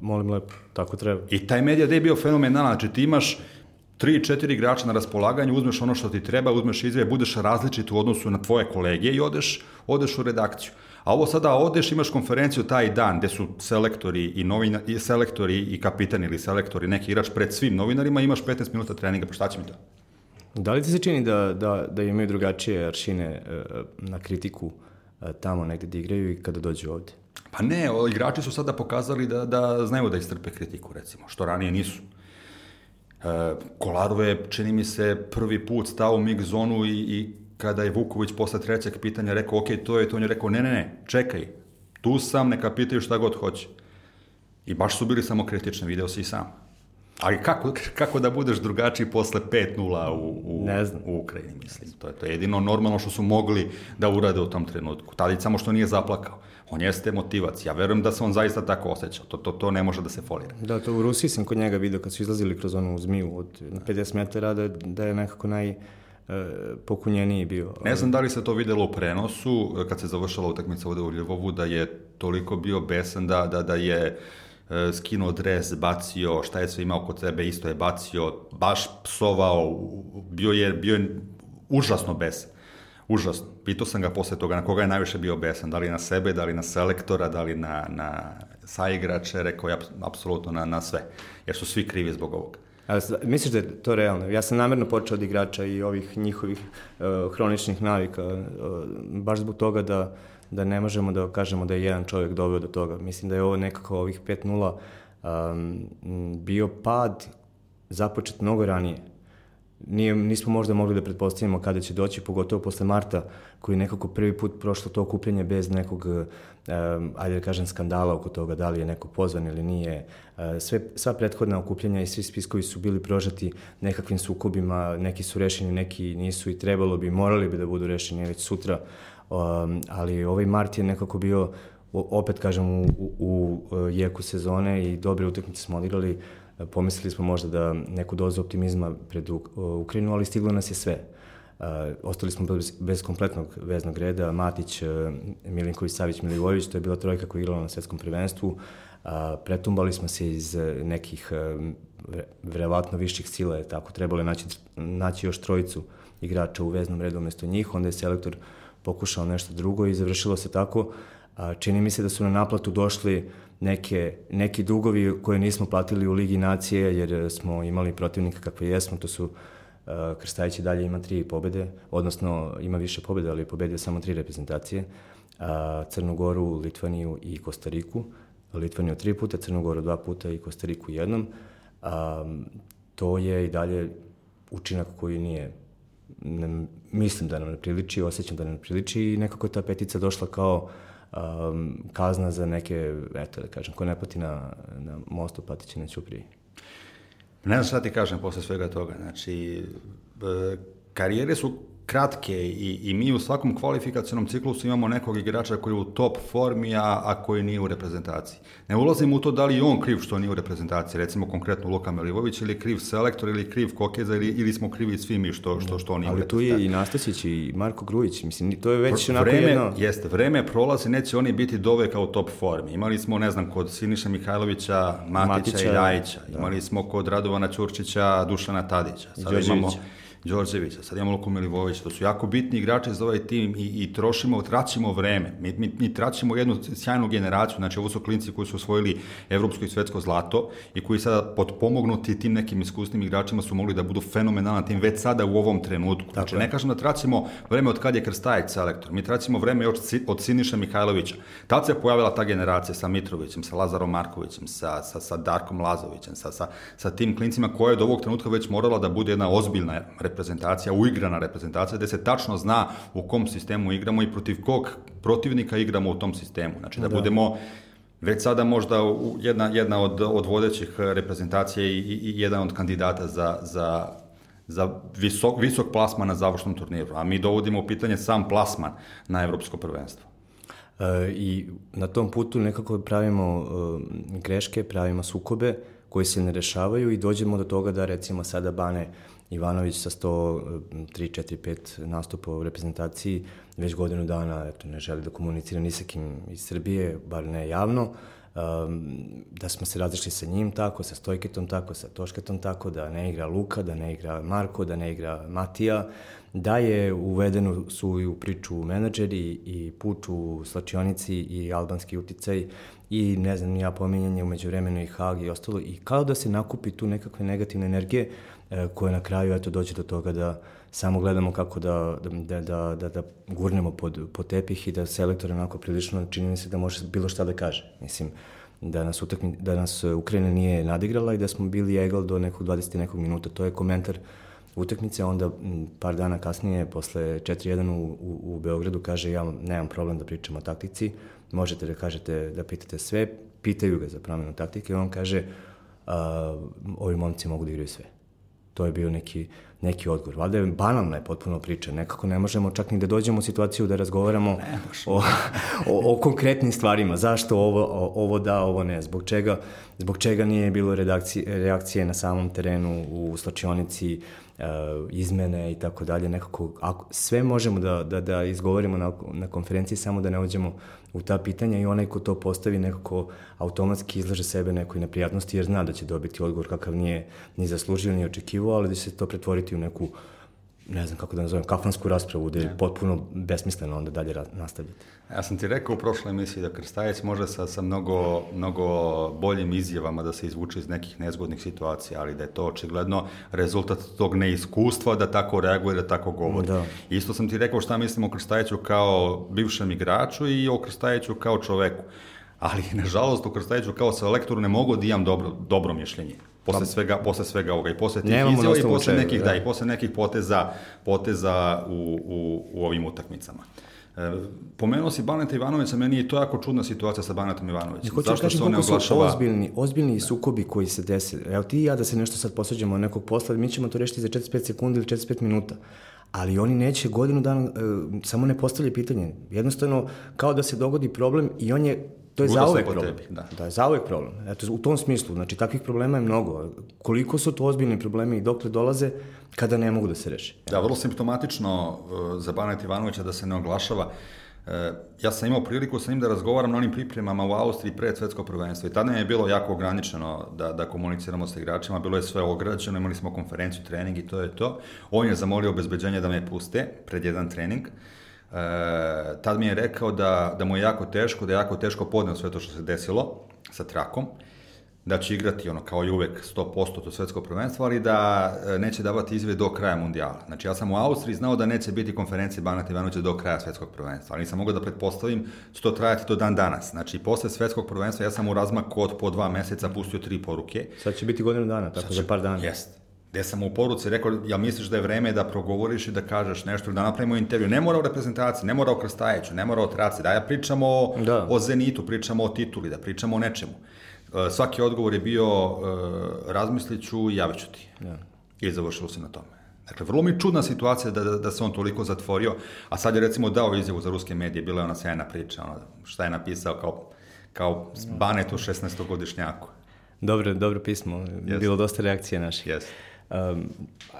Molim lepo, tako treba. I taj medija je bio fenomenalan, znači ti imaš tri, četiri igrača na raspolaganju, uzmeš ono što ti treba, uzmeš izve, budeš različit u odnosu na tvoje kolege i odeš, odeš u redakciju. A ovo sada odeš, imaš konferenciju taj dan gde su selektori i, novina, i selektori i kapitan ili selektori, neki igrač pred svim novinarima, imaš 15 minuta treninga, pa šta će mi to? Da li ti se čini da, da, da imaju drugačije aršine uh, na kritiku uh, tamo negde da igraju i kada dođu ovde? Pa ne, igrači su sada pokazali da, da znaju da istrpe kritiku, recimo, što ranije nisu. E, Kolarov je, čini mi se, prvi put stao u mig zonu i, i kada je Vuković posle trećeg pitanja rekao, ok, to je to, on je rekao, ne, ne, ne, čekaj, tu sam, neka pitaju šta god hoće. I baš su bili samo kritični, video se i sam. Ali kako, kako da budeš drugačiji posle 5-0 u, u, ne znam. u Ukrajini, mislim. To je, to je jedino normalno što su mogli da urade u tom trenutku. Tadić samo što nije zaplakao. On jeste motivac. Ja verujem da se on zaista tako osjeća. To, to, to ne može da se folira. Da, to u Rusiji sam kod njega vidio kad su izlazili kroz onu zmiju od 50 metara da, da je nekako naj e, pokunjeniji bio. Ne znam da li se to videlo u prenosu kad se završala utakmica ovde u Ljevovu da je toliko bio besan da, da, da je E, skinuo dres, bacio, šta je sve imao kod sebe, isto je bacio, baš psovao, bio je, bio je užasno besan. Užasno. Pitao sam ga posle toga na koga je najviše bio besan, da li na sebe, da li na selektora, da li na, na saigrače, rekao je apsolutno na, na sve, jer su svi krivi zbog ovoga. A, misliš da je to realno? Ja sam namerno počeo od igrača i ovih njihovih uh, hroničnih navika, uh, baš zbog toga da da ne možemo da kažemo da je jedan čovjek doveo do toga. Mislim da je ovo nekako ovih 5-0 um, bio pad započet mnogo ranije. Nije, nismo možda mogli da pretpostavimo kada će doći, pogotovo posle Marta, koji je nekako prvi put prošlo to okupljenje bez nekog, um, ajde da kažem, skandala oko toga, da li je neko pozvan ili nije. Uh, sve, sva prethodna okupljenja i svi spiskovi su bili prožati nekakvim sukobima, neki su rešeni, neki nisu i trebalo bi, morali bi da budu rešeni već sutra. Um, ali ovaj Mart je nekako bio, opet kažem, u, u, u jeku sezone i dobre utakmice smo odigrali. Pomislili smo možda da neku dozu optimizma pred Ukrajinu, ali stiglo nas je sve. Uh, ostali smo bez, bez kompletnog veznog reda, Matić, uh, Milinković, Savić, Milivojević, to je bila trojka koja je igrala na svetskom prvenstvu. Uh, pretumbali smo se iz nekih uh, verovatno viših sila, je tako, trebalo je naći, naći još trojicu igrača u veznom redu umesto njih, onda je selektor uh, pokušao nešto drugo i završilo se tako. A, čini mi se da su na naplatu došli neke, neki dugovi koje nismo platili u Ligi nacije jer smo imali protivnika kakve jesmo, to su Krstajić i dalje ima tri pobede, odnosno ima više pobede, ali je pobedio samo tri reprezentacije. A, Crnu Goru, Litvaniju i Kostariku. Litvaniju tri puta, Crnu Goru dva puta i Kostariku jednom. A, to je i dalje učinak koji nije mislim da nam ne priliči, osjećam da nam ne priliči i nekako je ta petica došla kao um, kazna za neke, eto da kažem, ko ne pati na, na mostu, pati će na Ćupriji. Ne znam šta ti kažem posle svega toga. Znači, e, karijere su kratke i, i mi u svakom kvalifikacionom ciklusu imamo nekog igrača koji je u top formi, a, a koji nije u reprezentaciji. Ne ulazim u to da li je on kriv što nije u reprezentaciji, recimo konkretno Luka Milivović, ili kriv selektor, ili kriv Kokeza, ili, ili smo krivi svi mi što, što, što on nije Ali tu je i Nastasić i Marko Grujić, mislim, to je već onako vreme, jedno... Jeste, vreme prolazi, neće oni biti doveka u top formi. Imali smo, ne znam, kod Siniša Mihajlovića, Matića, Matića i Ljajića. Da. Imali smo kod Radovana Ćurčića, Dušana Tadića. Sada imamo Đorđevića, sad imamo Luku Milivovića, to su jako bitni igrači za ovaj tim i, i trošimo, traćimo vreme. Mi, mi, mi traćimo jednu sjajnu generaciju, znači ovo su klinci koji su osvojili evropsko i svetsko zlato i koji sada potpomognuti tim nekim iskusnim igračima su mogli da budu fenomenalni tim već sada u ovom trenutku. Znači, ne kažem da traćimo vreme od kad je Krstajec selektor, mi traćimo vreme od, od Siniša Mihajlovića. Tad se pojavila ta generacija sa Mitrovićem, sa Lazarom Markovićem, sa, sa, sa Darkom Lazovićem, sa, sa, sa tim klincima koja je do ovog trenutka već morala da bude jedna ozbiljna reprezentacija, uigrana reprezentacija, gde se tačno zna u kom sistemu igramo i protiv kog protivnika igramo u tom sistemu. Znači da, da. budemo već sada možda jedna, jedna od, od vodećih reprezentacija i, i, i jedan od kandidata za, za za visok, visok plasman na završnom turniru, a mi dovodimo u pitanje sam plasman na evropsko prvenstvo. E, I na tom putu nekako pravimo e, greške, pravimo sukobe koji se ne rešavaju i dođemo do toga da recimo sada Bane Ivanović sa 103, 4, 5 nastupa u reprezentaciji već godinu dana eto, ne želi da komunicira ni sa kim iz Srbije, bar ne javno, um, da smo se razišli sa njim tako, sa Stojketom tako, sa Tošketom tako, da ne igra Luka, da ne igra Marko, da ne igra Matija, da je uvedeno su i u priču menadžeri i puč u slačionici i albanski uticaj i ne znam, ja pominjanje umeđu vremenu i Hag i ostalo. I kao da se nakupi tu nekakve negativne energije koje na kraju eto dođe do toga da samo gledamo kako da, da, da, da, da gurnemo pod, pod tepih i da selektor onako prilično čini mi se da može bilo šta da kaže. Mislim, da nas, utakmi, da nas Ukrajina nije nadigrala i da smo bili egal do nekog 20 nekog minuta. To je komentar utakmice, onda par dana kasnije, posle 4-1 u, u, u Beogradu, kaže ja nemam problem da pričam o taktici, možete da kažete, da pitate sve, pitaju ga za promenu taktike on kaže a, ovi momci mogu da igraju sve. To je bio neki, neki odgovor. Valjda je banalna je potpuno priča. Nekako ne možemo čak ni da dođemo u situaciju da razgovaramo o, o, o konkretnim stvarima. Zašto ovo, o, ovo da, ovo ne. Zbog čega, zbog čega nije bilo redakcije, reakcije na samom terenu u slačionici, e, izmene i tako dalje. Nekako, ako, sve možemo da, da, da izgovorimo na, na konferenciji, samo da ne uđemo u ta pitanja i onaj ko to postavi nekako automatski izlaže sebe nekoj neprijatnosti jer zna da će dobiti odgovor kakav nije ni zaslužio ni očekivao, ali da će se to pretvoriti u neku ne znam kako da nazovem, kafansku raspravu, da je ja. potpuno besmisleno onda dalje nastavljati. Ja sam ti rekao u prošloj emisiji da Krstajec može sa, sa mnogo, mnogo boljim izjavama da se izvuče iz nekih nezgodnih situacija, ali da je to očigledno rezultat tog neiskustva da tako reaguje, da tako govori. Da. Isto sam ti rekao šta mislim o Krstajeću kao bivšem igraču i o Krstajeću kao čoveku. Ali, (laughs) nažalost, u Krstajeću kao selektoru ne mogu da imam dobro, dobro mišljenje posle pa, svega, posle svega ovoga i posle tih izjava i posle nekih, da. da, i posle nekih poteza, poteza u, u, u ovim utakmicama. E, pomenuo si Baneta Ivanovića, meni je to jako čudna situacija sa Banetom Ivanovićem. Hoću Zašto kažem, se on ne oglašava? Ozbiljni, ozbiljni da. sukobi koji se desi. Evo ti i ja da se nešto sad posađamo od nekog posla, mi ćemo to rešiti za 45 sekundi ili 45 minuta ali oni neće godinu dana, e, samo ne postavljaju pitanje. Jednostavno, kao da se dogodi problem i on je To je zauvek problem. Tebi, da. da, je zauvek problem. Eto, u tom smislu, znači, takvih problema je mnogo. Koliko su to ozbiljni problemi i dokle dolaze kada ne mogu da se reše? Da, vrlo simptomatično uh, za Banet Ivanovića da se ne oglašava. Uh, ja sam imao priliku sa njim da razgovaram na onim pripremama u Austriji pred svetsko prvenstvo i tada je bilo jako ograničeno da, da komuniciramo sa igračima, bilo je sve ograđeno, imali smo konferenciju, trening i to je to. On je zamolio obezbeđenje da me puste pred jedan trening. Uh, E, tad mi je rekao da, da mu je jako teško, da je jako teško podneo sve to što se desilo sa trakom, da će igrati ono kao i uvek 100% to svetsko prvenstvo, ali da e, neće davati izve do kraja mundijala. Znači ja sam u Austriji znao da neće biti konferencije Banata Ivanovića do kraja svetskog prvenstva, ali nisam mogao da pretpostavim će to trajati do dan danas. Znači posle svetskog prvenstva ja sam u razmak od po dva meseca pustio tri poruke. Sad će biti godinu dana, tako će, za par dana. Jeste gde sam u poruci rekao, ja misliš da je vreme da progovoriš i da kažeš nešto, da napravimo intervju. Ne mora o reprezentaciji, ne mora o Krstajeću, ne mora o Traci, da ja pričamo o, da. o Zenitu, pričamo o tituli, da pričamo o nečemu. E, svaki odgovor je bio, e, razmislit ću i javit ću ti. Da. I završilo se na tome. Dakle, vrlo mi čudna situacija da, da, da se on toliko zatvorio, a sad je recimo dao izjavu za ruske medije, bila je ona sjajna priča, ona, šta je napisao kao, kao banetu 16-godišnjaku. Dobro, dobro pismo, yes. bilo dosta reakcije naših. Yes. Um,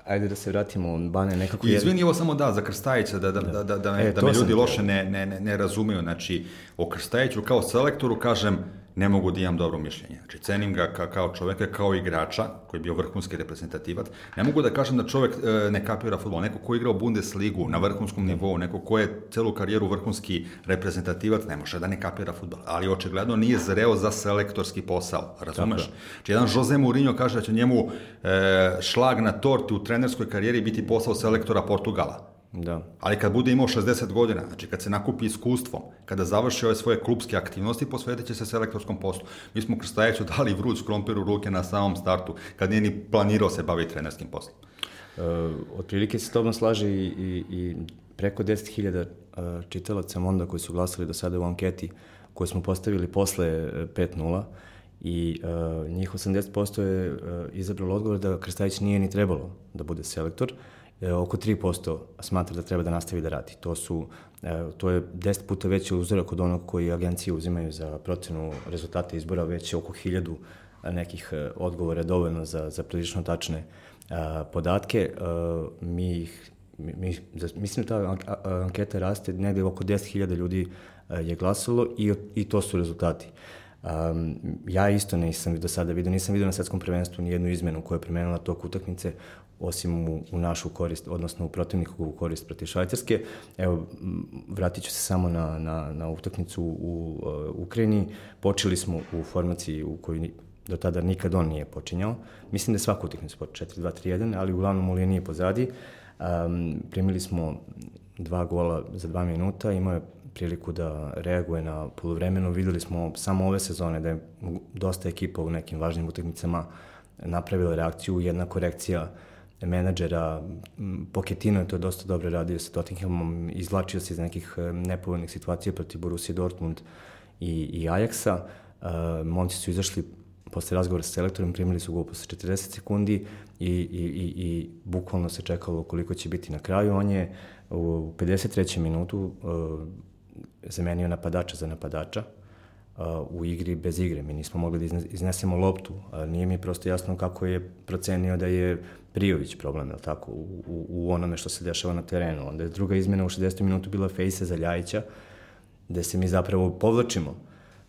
ajde da se vratimo, Bane, nekako... Izvini, ovo samo da, za Krstajića, da, da, da, da, da, me, e, da me ljudi loše ne, ne, ne, ne razumeju. Znači, o Krstajiću kao selektoru kažem, ne mogu da imam dobro mišljenje. Znači, cenim ga ka, kao čoveka, kao igrača, koji je bio vrhunski reprezentativac. Ne mogu da kažem da čovek e, ne kapira futbol. Neko ko je igrao Bundesligu na vrhunskom nivou, neko ko je celu karijeru vrhunski reprezentativac, ne može da ne kapira futbol. Ali očigledno nije zreo za selektorski posao, razumeš? Znači, jedan Jose Mourinho kaže da će njemu e, šlag na torti u trenerskoj karijeri biti posao selektora Portugala. Da. Ali kad bude imao 60 godina, znači kad se nakupi iskustvom, kada završi ove svoje klubske aktivnosti, posvetit će se selektorskom poslu. Mi smo Krstajeću dali vruć krompir u ruke na samom startu, kad nije ni planirao se baviti trenerskim poslom. Uh, otprilike se tobom slaže i, i, i preko 10.000 uh, čitalaca Monda koji su glasali do sada u anketi koju smo postavili posle 5.0 i uh, njih 80% je uh, izabralo odgovor da Krstajić nije ni trebalo da bude selektor, e, oko 3% smatra da treba da nastavi da radi. To su e, to je 10 puta veći uzorak od onog koji agencije uzimaju za procenu rezultata izbora, već oko 1000 nekih e, odgovora dovoljno za, za prilično tačne podatke. Mi ih mi, mi, mislim da ta anketa raste, negde oko 10.000 ljudi je glasalo i, i to su rezultati. Um, ja isto nisam do sada vidio, nisam vidio na svetskom prvenstvu ni jednu izmenu koja je premenila tok utakmice osim u, u našu korist, odnosno u protivnikovu korist protiv Švajcarske. Evo, vratit ću se samo na, na, na utakmicu u, uh, Ukrajini. Počeli smo u formaciji u kojoj do tada nikad on nije počinjao. Mislim da je svaku utakmicu počeo 4-2-3-1, ali uglavnom u liniji pozadi. Um, primili smo dva gola za dva minuta, imao je priliku da reaguje na polovremenu. Videli smo samo ove sezone da je dosta ekipa u nekim važnim utakmicama napravila reakciju, jedna korekcija uh, menadžera, Poketino je to dosta dobro radio sa Tottenhamom, izvlačio se iz nekih e, nepovoljnih situacija protiv Borussia Dortmund i, i Ajaxa. Uh, momci su izašli posle razgovora sa selektorom, primili su gol posle 40 sekundi i, i, i, i bukvalno se čekalo koliko će biti na kraju. On je u 53. minutu uh, zamenio napadača za napadača u igri bez igre. Mi nismo mogli da iznesemo loptu. Nije mi prosto jasno kako je procenio da je Prijović problem, je tako, u, u, u onome što se dešava na terenu. Onda je druga izmena u 60. minutu bila Fejse za Ljajića, gde se mi zapravo povlačimo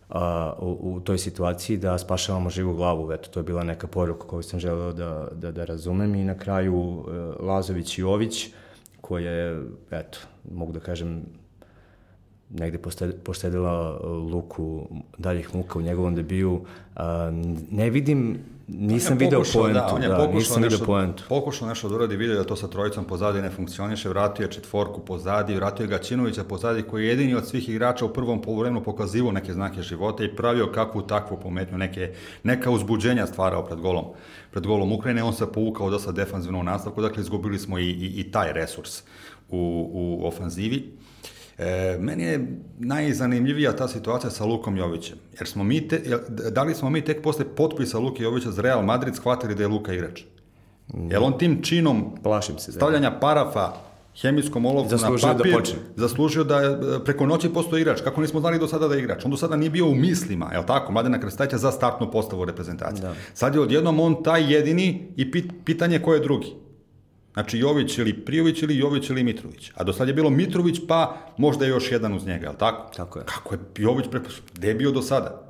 a, u, u toj situaciji da spašavamo živu glavu. Eto, to je bila neka poruka koju sam želeo da, da, da razumem i na kraju e, Lazović i Ović, koje, eto, mogu da kažem, negde poštedila Luku daljih muka u njegovom debiju. A, ne vidim Nisam video poentu, da, on je da, nisam video poentu. Pokušao nešto da uradi, vidio da to sa trojicom pozadi ne funkcioniše, vratio je četvorku pozadi, vratio je Gaćinovića pozadi, koji je jedini od svih igrača u prvom poluvremenu pokazivao neke znake života i pravio kakvu takvu pometnju, neke, neka uzbuđenja stvarao pred golom, pred golom Ukrajine, on se povukao dosta defanzivno u nastavku, dakle izgubili smo i, i, i taj resurs u, u ofanzivi. E, meni je najzanimljivija ta situacija sa Lukom Jovićem, jer smo mi te, da li smo mi tek posle potpisa Luke Jovića za Real Madrid shvatili da je Luka igrač? Jer on tim činom Plašim se, da stavljanja parafa hemijskom olovku na da papir, da zaslužio da je preko noći postoji igrač. Kako nismo znali do sada da je igrač? On do sada nije bio u mislima, je tako, Mladena Krstajića za startnu postavu reprezentacije. Da. Sad je odjednom on taj jedini i pit, pitanje ko je drugi. Znači Jović ili Prijović ili Jović ili Mitrović. A do sad je bilo Mitrović pa možda još jedan uz njega, je li tako? Tako je. Kako je Jović? Gde je bio do sada?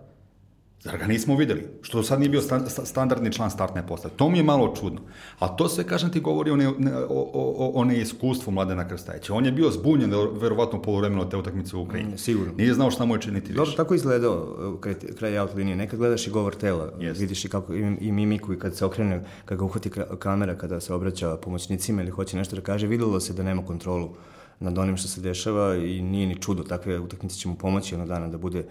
Zar ga nismo videli? Što do sad nije bio standardni član startne postave. To mi je malo čudno. A to sve, kažem ti, govori o, ne, o, o, o neiskustvu Mladena Krstajića. On je bio zbunjen, verovatno, polovremeno te utakmice u Ukrajini. Mm, sigurno. Nije znao šta mu je činiti više. Dobro, tako izgledao uh, kraj, kraj out linije. Nekad gledaš i govor tela, yes. vidiš i, kako, i, i mimiku i kad se okrene, kad ga uhvati kamera, kada se obraća pomoćnicima ili hoće nešto da kaže, videlo se da nema kontrolu nad onim što se dešava i nije ni čudo. Takve utakmice će mu pomoći jednog dana da bude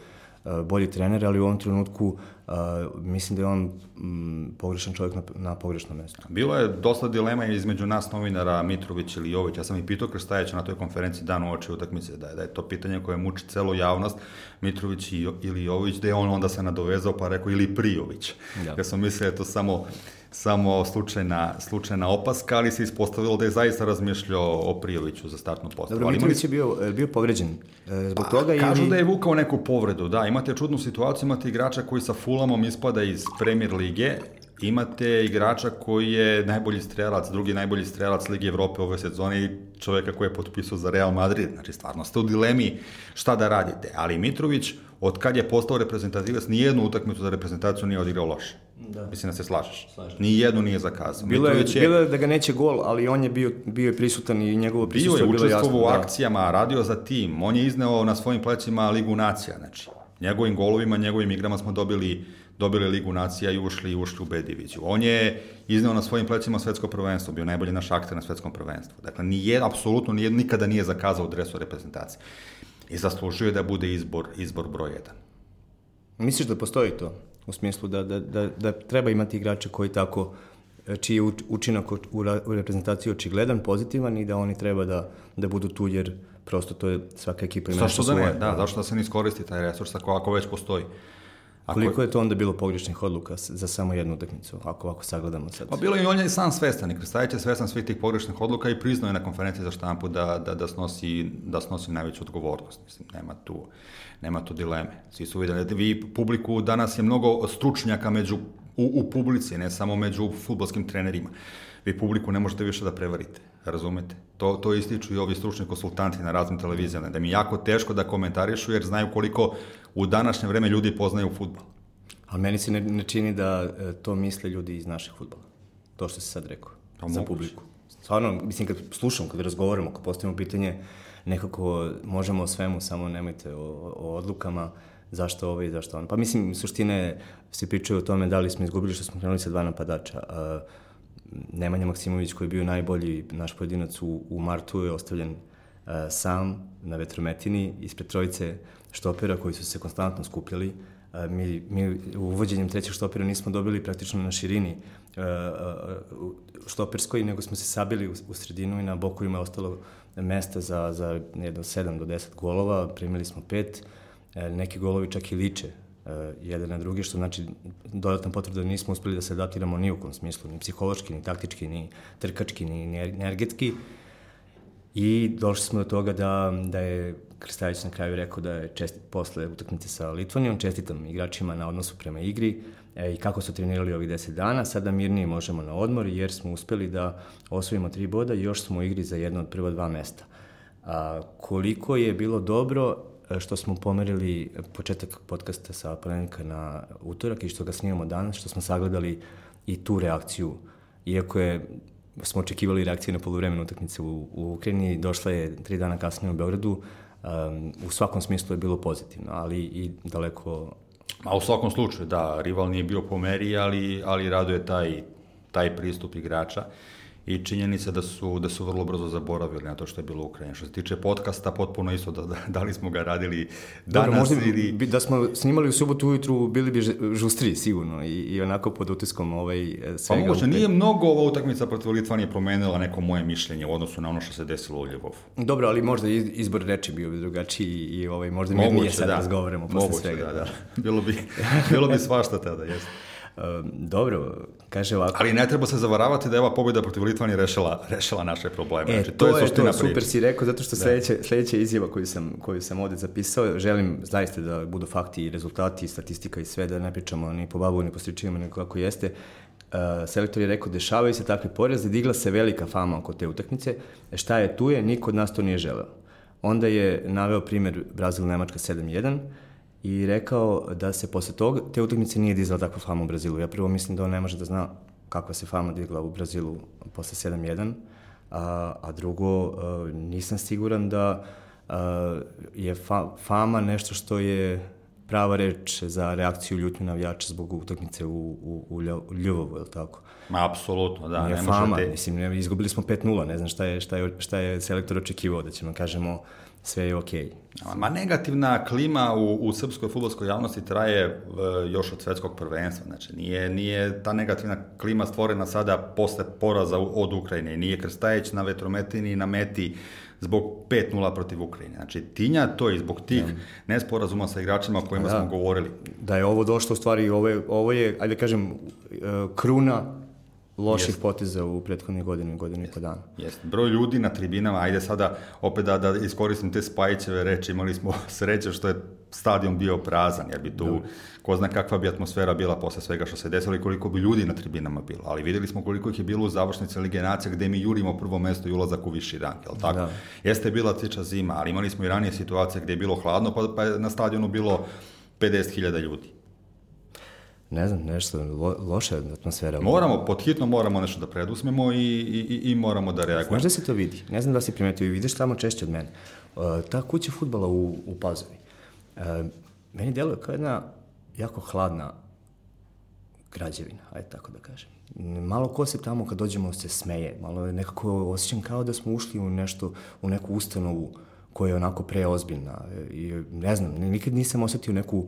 bolji trener, ali u ovom trenutku uh, mislim da je on m, pogrešan čovjek na, na pogrešnom mestu. Bilo je dosta dilema između nas novinara Mitrović ili Jović. Ja sam i pitao Krstajeća na toj konferenciji dan u oči utakmice da je, da je to pitanje koje muči celu javnost Mitrović i, ili Jović, da je on onda se nadovezao pa rekao ili Prijović. Ja, ja sam mislio da je to samo samo slučajna, slučajna opaska, ali se ispostavilo da je zaista razmišljao o Prijoviću za startnu postavu. Dobro, Mitrović je bio, bio povređen e, zbog pa, toga. Kažu ili... da je vukao neku povredu, da. Imate čudnu situaciju, imate igrača koji sa Fulamom ispada iz Premier lige, imate igrača koji je najbolji strelac, drugi najbolji strelac Lige Evrope ove sezone i čoveka koji je potpisao za Real Madrid. Znači, stvarno ste u dilemi šta da radite. Ali Mitrović, od kad je postao reprezentativac, nijednu utakmicu za reprezentaciju nije odigrao loše. Da. Mislim da se slažeš. Slažem. Ni jednu nije zakazao. Bilo je, je, bilo je da ga neće gol, ali on je bio, bio je prisutan i njegovo prisustvo je bilo jasno. Bio je u da. akcijama, radio za tim. On je izneo na svojim plećima Ligu nacija. Znači, njegovim golovima, njegovim igrama smo dobili dobili Ligu nacija i ušli, ušli u B diviziju. On je izneo na svojim plećima svetsko prvenstvo, bio najbolji naš akter na svetskom prvenstvu. Dakle, nije, apsolutno nije, nikada nije zakazao dresu reprezentacije. I zaslužuje da bude izbor, izbor broj 1. Misliš da postoji to? U smislu da, da, da, da treba imati igrače koji tako čiji je učinak u, u reprezentaciji očigledan, pozitivan i da oni treba da, da budu tu jer prosto to je svaka ekipa ima nešto svoje. Da ne, da, zašto da se ne iskoristi taj resurs ako, ako već postoji. Ako Koliko je to onda bilo pogrešnih odluka za samo jednu utakmicu, ako ovako sagledamo sad? Pa bilo je i on je sam svestan, i Krstajić je svestan svih tih pogrešnih odluka i priznao je na konferenciji za štampu da, da, da, snosi, da snosi najveću odgovornost. Mislim, nema tu, nema tu dileme. Svi su videli, vi publiku danas je mnogo stručnjaka među, u, u publici, ne samo među futbolskim trenerima. Vi publiku ne možete više da prevarite, razumete? To, to ističu i ovi stručni konsultanti na raznim televizijama, da mi je jako teško da komentarišu jer znaju koliko u današnje vreme ljudi poznaju futbol. A meni se ne, ne čini da e, to misle ljudi iz našeg futbola. To što si sad rekao, pa, za publiku. Stvarno, mislim, kad slušamo, kad razgovaramo, kad postavimo pitanje, nekako možemo o svemu, samo nemojte o, o odlukama, zašto ovo i zašto ono. Pa mislim, suštine se pričaju o tome da li smo izgubili što smo krenuli sa dva napadača. Uh, Nemanja Maksimović koji je bio najbolji naš pojedinac u, u martu je ostavljen uh, sam na vetrometini ispred trojice štopera koji su se konstantno skupljali. Uh, mi, mi uvođenjem trećeg štopera nismo dobili praktično na širini uh, štoperskoj, nego smo se sabili u, u sredinu i na bokovima je ostalo mesta za, za jedno 7 do 10 golova, primili smo pet, neki golovi čak i liče jedan na drugi, što znači dodatna potvrda da nismo uspeli da se adaptiramo ni u kom smislu, ni psihološki, ni taktički, ni trkački, ni, energetski. I došli smo do toga da, da je Krstajić na kraju rekao da je čestit posle utakmice sa Litvanijom, čestitam igračima na odnosu prema igri e, i kako su trenirali ovih 10 dana. Sada mirnije možemo na odmor jer smo uspeli da osvojimo tri boda i još smo u igri za jedno od prva dva mesta. A, koliko je bilo dobro što smo pomerili početak podcasta sa ponedeljka na utorak i što ga snimamo danas, što smo sagledali i tu reakciju. Iako je smo očekivali reakciju na polovremenu utakmice u, u Ukrajini, došla je tri dana kasnije u Beogradu, um, u svakom smislu je bilo pozitivno, ali i daleko... Ma u svakom slučaju, da, rival nije bio po meri, ali, ali raduje taj, taj pristup igrača. Uh, i činjenica da su, da su vrlo brzo zaboravili na to što je bilo u Ukrajini. Što se tiče podcasta, potpuno isto, da, da, da li smo ga radili danas Dobro, možda ili... Bi, da smo snimali u subotu ujutru, bili bi žustri sigurno i, i onako pod utiskom ovaj, e, svega. Pa moguće, nije mnogo ova utakmica protiv Litvanije promenila neko moje mišljenje u odnosu na ono što se desilo u Ljevovu. Dobro, ali možda izbor reči bio bi drugačiji i ovaj, možda mi nije sad da. razgovaramo posle moguće, svega. Da, da. Bilo bi, bilo bi svašta tada, jeste. Ehm, dobro, kaže ovako... Ali ne treba se zavaravati da je ova pobjeda protiv Litvanije rešila, rešila naše probleme. E, znači, to, to je suština to, super si rekao, zato što da. sledeća, izjava koju sam, koju sam ovde zapisao, želim zaista da budu fakti i rezultati i statistika i sve, da ne pričamo ni po babu, ni po stričima, nego kako jeste. Uh, selektor je rekao, dešavaju se takve poreze, digla se velika fama oko te utakmice, šta je tu je, niko od nas to nije želeo. Onda je naveo primer Brazil-Nemačka 7-1, i rekao da se posle toga te utakmice nije dizala takva fama u Brazilu. Ja prvo mislim da on ne može da zna kakva se fama digla u Brazilu posle 7-1, a, a drugo a, nisam siguran da a, je fa, fama nešto što je prava reč za reakciju ljutnju navijača zbog utakmice u, u, u Ljubovu, je li tako? Ma, apsolutno, da. Nije ne fama, možete... mislim, ne, izgubili smo 5-0, ne znam šta je, šta je, šta je selektor očekivao, da ćemo kažemo sve je okej. Okay. Ma negativna klima u, u srpskoj futbolskoj javnosti traje uh, još od svetskog prvenstva. Znači, nije, nije ta negativna klima stvorena sada posle poraza od Ukrajine. Nije Krstajić na vetrometini na meti zbog 5-0 protiv Ukrajine. Znači, tinja to i zbog tih ja. nesporazuma sa igračima o kojima da, smo govorili. Da je ovo došlo, u stvari, ovo je, ovo je ajde da kažem, uh, kruna loših Jest. poteza u prethodnih godinu i godinu i po dana. Jeste. Broj ljudi na tribinama, ajde sada opet da, da iskoristim te Spajićeve reči, imali smo (laughs) sreće što je stadion bio prazan, jer bi tu, da. ko zna kakva bi atmosfera bila posle svega što se desilo i koliko bi ljudi na tribinama bilo. Ali videli smo koliko ih je bilo u završnici Lige Nacija gde mi jurimo prvo mesto i ulazak u viši rang, jel tako? Da. Jeste bila tiča zima, ali imali smo i ranije situacije gde je bilo hladno, pa, pa je na stadionu bilo 50.000 ljudi. Ne znam, nešto lo, loša atmosfera. Moramo, pod hitno moramo nešto da predusmemo i, i, i moramo da reagujemo. Znaš da se to vidi? Ne znam da si primetio i vidiš tamo češće od mene. Uh, ta kuća futbala u, u Pazovi. Uh, meni deluje kao jedna jako hladna građevina, ajde tako da kažem. Malo ko se tamo kad dođemo se smeje, malo nekako osjećam kao da smo ušli u nešto, u neku ustanovu koja je onako preozbiljna i ne znam, nikad nisam osetio neku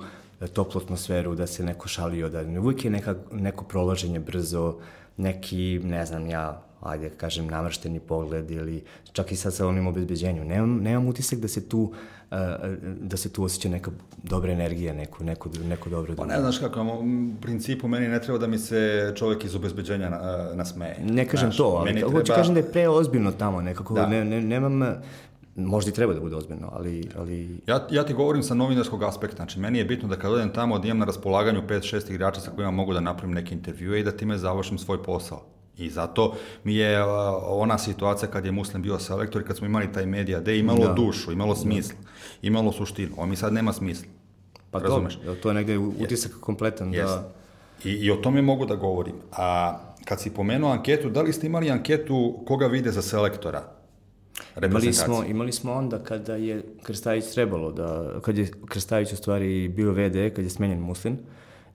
toplu atmosferu, da se neko šalio, da uvijek je neka, neko prolaženje brzo, neki, ne znam ja, ajde kažem, namršteni pogled ili čak i sad sa onim obezbeđenju. Nemam, nemam utisak da se tu da se tu osjeća neka dobra energija, neko, neko, neko dobro... Pa ne znaš kako, u principu meni ne treba da mi se čovjek iz obezbeđenja nasmeje. Ne kažem znaš, to, ali treba... hoću kažem da je preozbiljno tamo nekako, da. ne, ne, nemam, možda i treba da bude ozbiljno, ali... ali... Ja, ja ti govorim sa novinarskog aspekta, znači meni je bitno da kad odem tamo da imam na raspolaganju 5-6 igrača sa kojima mogu da napravim neke intervjue i da time završim svoj posao. I zato mi je ona situacija kad je Muslim bio selektor i kad smo imali taj medija da je imalo da. dušu, imalo da. smisla, imalo suštinu. Ovo mi sad nema smisla. Pa Razumeš? to, to je negde utisak yes. kompletan yes. da... I, I o tome mogu da govorim. A kad si pomenuo anketu, da li ste imali anketu koga vide za selektora? Imali smo, imali smo onda kada je Krstajić trebalo da, kad je Krstajić u stvari bio VD, kad je smenjen Muslin,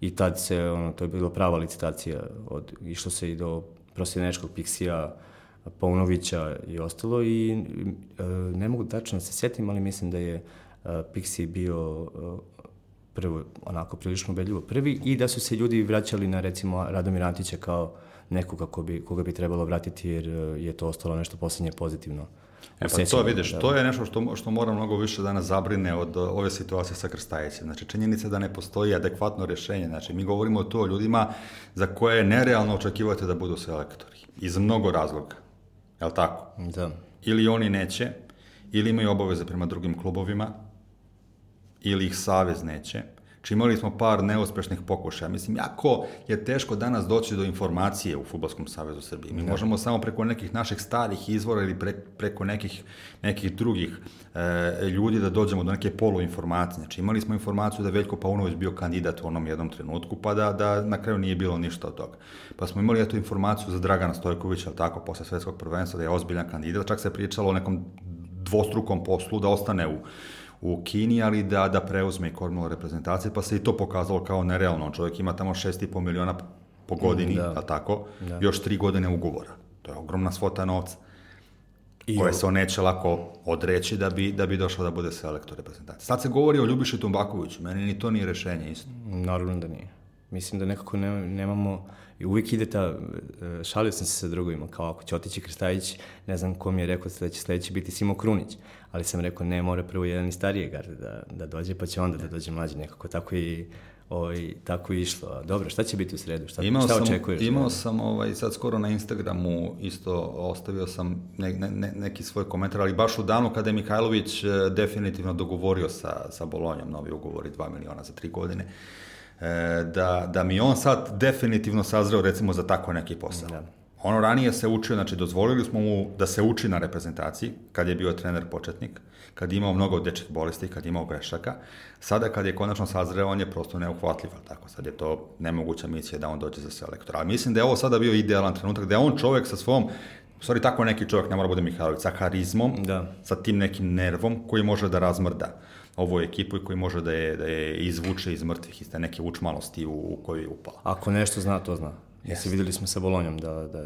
i tad se, ono, to je bila prava licitacija, od, išlo se i do prosjenečkog Piksija, Paunovića i ostalo i e, ne mogu tačno da se setim, ali mislim da je e, Pixi bio e, prvo, onako, prilično ubedljivo prvi i da su se ljudi vraćali na, recimo, Radomir Antića kao nekoga ko bi, koga bi trebalo vratiti jer je to ostalo nešto poslednje pozitivno E pa to vidiš, da. to je nešto što, što mora mnogo više da nas zabrine od ove situacije sa krstajećem. Znači, činjenica da ne postoji adekvatno rešenje. Znači, mi govorimo o to o ljudima za koje je nerealno očekivati da budu selektori. Iz mnogo razloga. Je li tako? Da. Ili oni neće, ili imaju obaveze prema drugim klubovima, ili ih savez neće, Či imali smo par neuspešnih pokušaja. Mislim, jako je teško danas doći do informacije u Futbolskom savezu Srbije. Mi da. možemo samo preko nekih naših starih izvora ili pre, preko nekih, nekih drugih e, ljudi da dođemo do neke poluinformacije. Znači, imali smo informaciju da Veljko Paunović bio kandidat u onom jednom trenutku, pa da, da na kraju nije bilo ništa od toga. Pa smo imali eto informaciju za Dragana Stojkovića, ali tako, posle svetskog prvenstva, da je ozbiljan kandidat, čak se pričalo o nekom dvostrukom poslu da ostane u u Kini, ali da, da preuzme i kormilo reprezentacije, pa se i to pokazalo kao nerealno. Čovjek ima tamo 6,5 miliona po godini, da. a tako, da. još tri godine ugovora. To je ogromna svota novca. I koje se on neće lako odreći da bi, da bi došao da bude selektor reprezentacije. Sad se govori o Ljubiši Tumbakoviću, meni ni to nije rešenje isto. Naravno da nije. Mislim da nekako ne, nemamo, i uvijek ide ta, e, šalio sam se sa drugovima, kao ako će otići Krstajić, ne znam ko mi je rekao da će sledeći biti Simo Krunić, ali sam rekao ne, mora prvo jedan i starije garde da, da dođe, pa će onda da dođe mlađi nekako, tako i ovaj, tako i išlo. Dobro, šta će biti u sredu? Šta, imao šta očekuješ? Sam, imao sam ovaj, sad skoro na Instagramu isto ostavio sam ne, ne, neki svoj komentar, ali baš u danu kada je Mihajlović e, definitivno dogovorio sa, sa Bolonjom novi ugovori 2 miliona za 3 godine. E, da, da mi on sad definitivno sazreo recimo za tako neki posao. Da. Ono ranije se učio, znači dozvolili smo mu da se uči na reprezentaciji, kad je bio trener početnik, kad je imao mnogo dečih bolesti, kad je imao grešaka. Sada kad je konačno sazreo, on je prosto neuhvatljiv, tako sad je to nemoguća misija da on dođe za selektora. Ali mislim da je ovo sada bio idealan trenutak, da je on čovek sa svom stvari, tako neki čovjek ne mora bude Mihajlović, sa harizmom, da. sa tim nekim nervom koji može da razmrda ovu ekipu i koji može da je, da je izvuče iz mrtvih, iz te neke učmalosti u, u koju je upala. Ako nešto zna, to zna. Jesi, videli smo sa Bolonjom da, da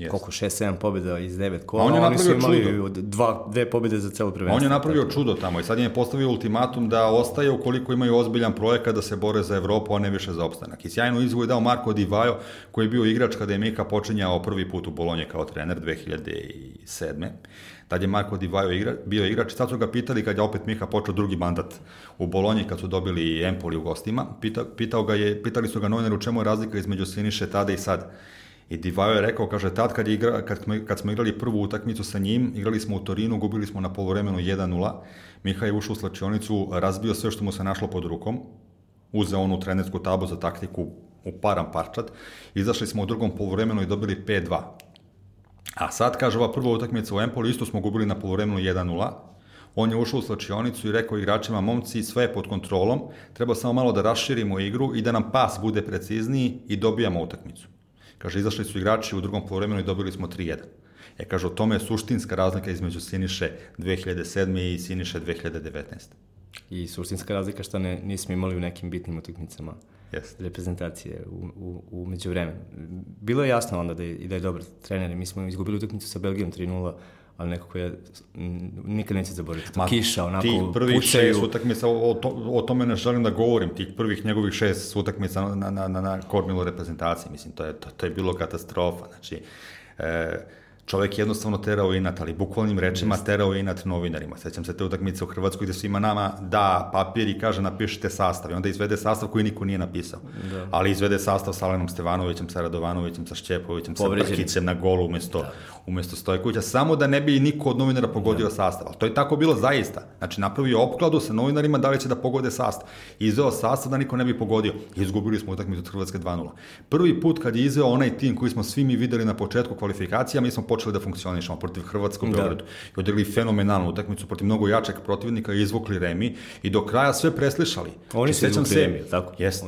Yes. koliko, 6-7 pobjeda iz 9 kola, on je oni su imali čudo. dva, dve pobjede za celo prvenstvo. On je napravio tako. čudo tamo i sad je postavio ultimatum da ostaje ukoliko imaju ozbiljan projekat da se bore za Evropu, a ne više za opstanak. I sjajnu izvu je dao Marko Di Vajo, koji je bio igrač kada je Mika počinjao prvi put u Bolonje kao trener 2007. Tad je Marko Di Vajo igra, bio igrač. Sad su ga pitali kad je opet Miha počeo drugi mandat u Bolonji kad su dobili Empoli u gostima. Pita, pitao ga je, pitali su ga novinari u čemu je razlika između Siniše tada i sad I Divajo je rekao, kaže, tad kad, je igra, kad, smo, kad smo igrali prvu utakmicu sa njim, igrali smo u Torinu, gubili smo na polovremenu 1-0, Miha je ušao u slačionicu, razbio sve što mu se našlo pod rukom, uzeo onu trenersku tabu za taktiku u param parčat, izašli smo u drugom polovremenu i dobili 5-2. A sad, kaže, ova prva utakmica u Empolu, isto smo gubili na polovremenu 1-0, on je ušao u slačionicu i rekao igračima, momci, sve je pod kontrolom, treba samo malo da raširimo igru i da nam pas bude precizniji i dobijamo utakmicu. Kaže, izašli su igrači u drugom polovremenu i dobili smo 3-1. E, kaže, o tome je suštinska razlika između Siniše 2007. i Siniše 2019. I suštinska razlika što ne, nismo imali u nekim bitnim utakmicama yes. reprezentacije u, u, u međuvremenu. Bilo je jasno onda da je, da je dobar trener. Mi smo izgubili utakmicu sa Belgijom 3-0 ali neko je nikad neće zaboraviti. Ma, Kiša, onako, tih prvih pucaju. šest utakmica, o, to, o tome ne želim da govorim, tih prvih njegovih šest utakmica na, na, na, na kormilu reprezentaciji, mislim, to je, to, to je bilo katastrofa, znači, e, čovek jednostavno terao inat, ali bukvalnim rečima Just. terao inat novinarima. Sećam se te utakmice u Hrvatskoj gde svima nama da papir i kaže napišite sastav i onda izvede sastav koji niko nije napisao. Da. Ali izvede sastav sa Alenom Stevanovićem, sa Radovanovićem, sa Šćepovićem, sa Brkićem na golu umesto, da. umesto Stojkovića, samo da ne bi niko od novinara pogodio da. sastav. Ali to je tako bilo zaista. Znači napravio opkladu sa novinarima da li će da pogode sastav. Izveo sastav da niko ne bi pogodio. Izgubili smo utakmicu od Hrvatske 2-0. Prvi put kad je izveo onaj tim koji smo svi mi videli na početku kvalifikacija, mi smo počeli da funkcionišemo protiv Hrvatskog da. Beogradu. I odigrali fenomenalnu utakmicu protiv mnogo jačeg protivnika i izvukli remi i do kraja sve preslišali. Oni su izvukli se... remi, tako? Yes.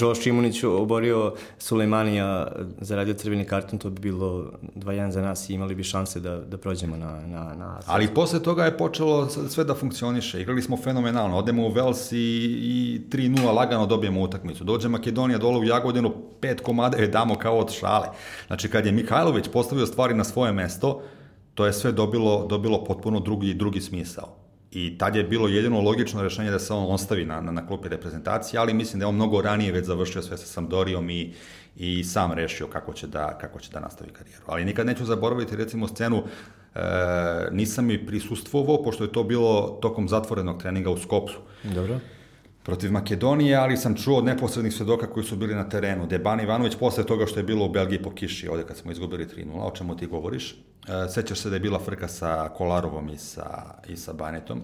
Josh Šimunić oborio Sulejmanija, zaradio crveni karton, to bi bilo 2-1 za nas i imali bi šanse da, da prođemo na, na, na... Ali posle toga je počelo sve da funkcioniše. Igrali smo fenomenalno. Odemo u Vels i, i 3-0 lagano dobijemo utakmicu. Dođe Makedonija dole u Jagodinu, pet komada je damo kao od šale. Znači, kad je Mihajlović postavio stvari na svoje mesto, to je sve dobilo, dobilo potpuno drugi, drugi smisao. I tad je bilo jedino logično rešenje da se on ostavi na, na, na klupi reprezentacije, ali mislim da je on mnogo ranije već završio sve sa Sampdorijom i, i sam rešio kako će, da, kako će da nastavi karijeru. Ali nikad neću zaboraviti recimo scenu, e, nisam mi prisustvovao, pošto je to bilo tokom zatvorenog treninga u Skopsu. Dobro protiv Makedonije, ali sam čuo od neposrednih svedoka koji su bili na terenu. Deban Ivanović posle toga što je bilo u Belgiji po kiši, ovde kad smo izgubili 3-0, o čemu ti govoriš. E, sećaš se da je bila frka sa Kolarovom i sa, i sa Banetom,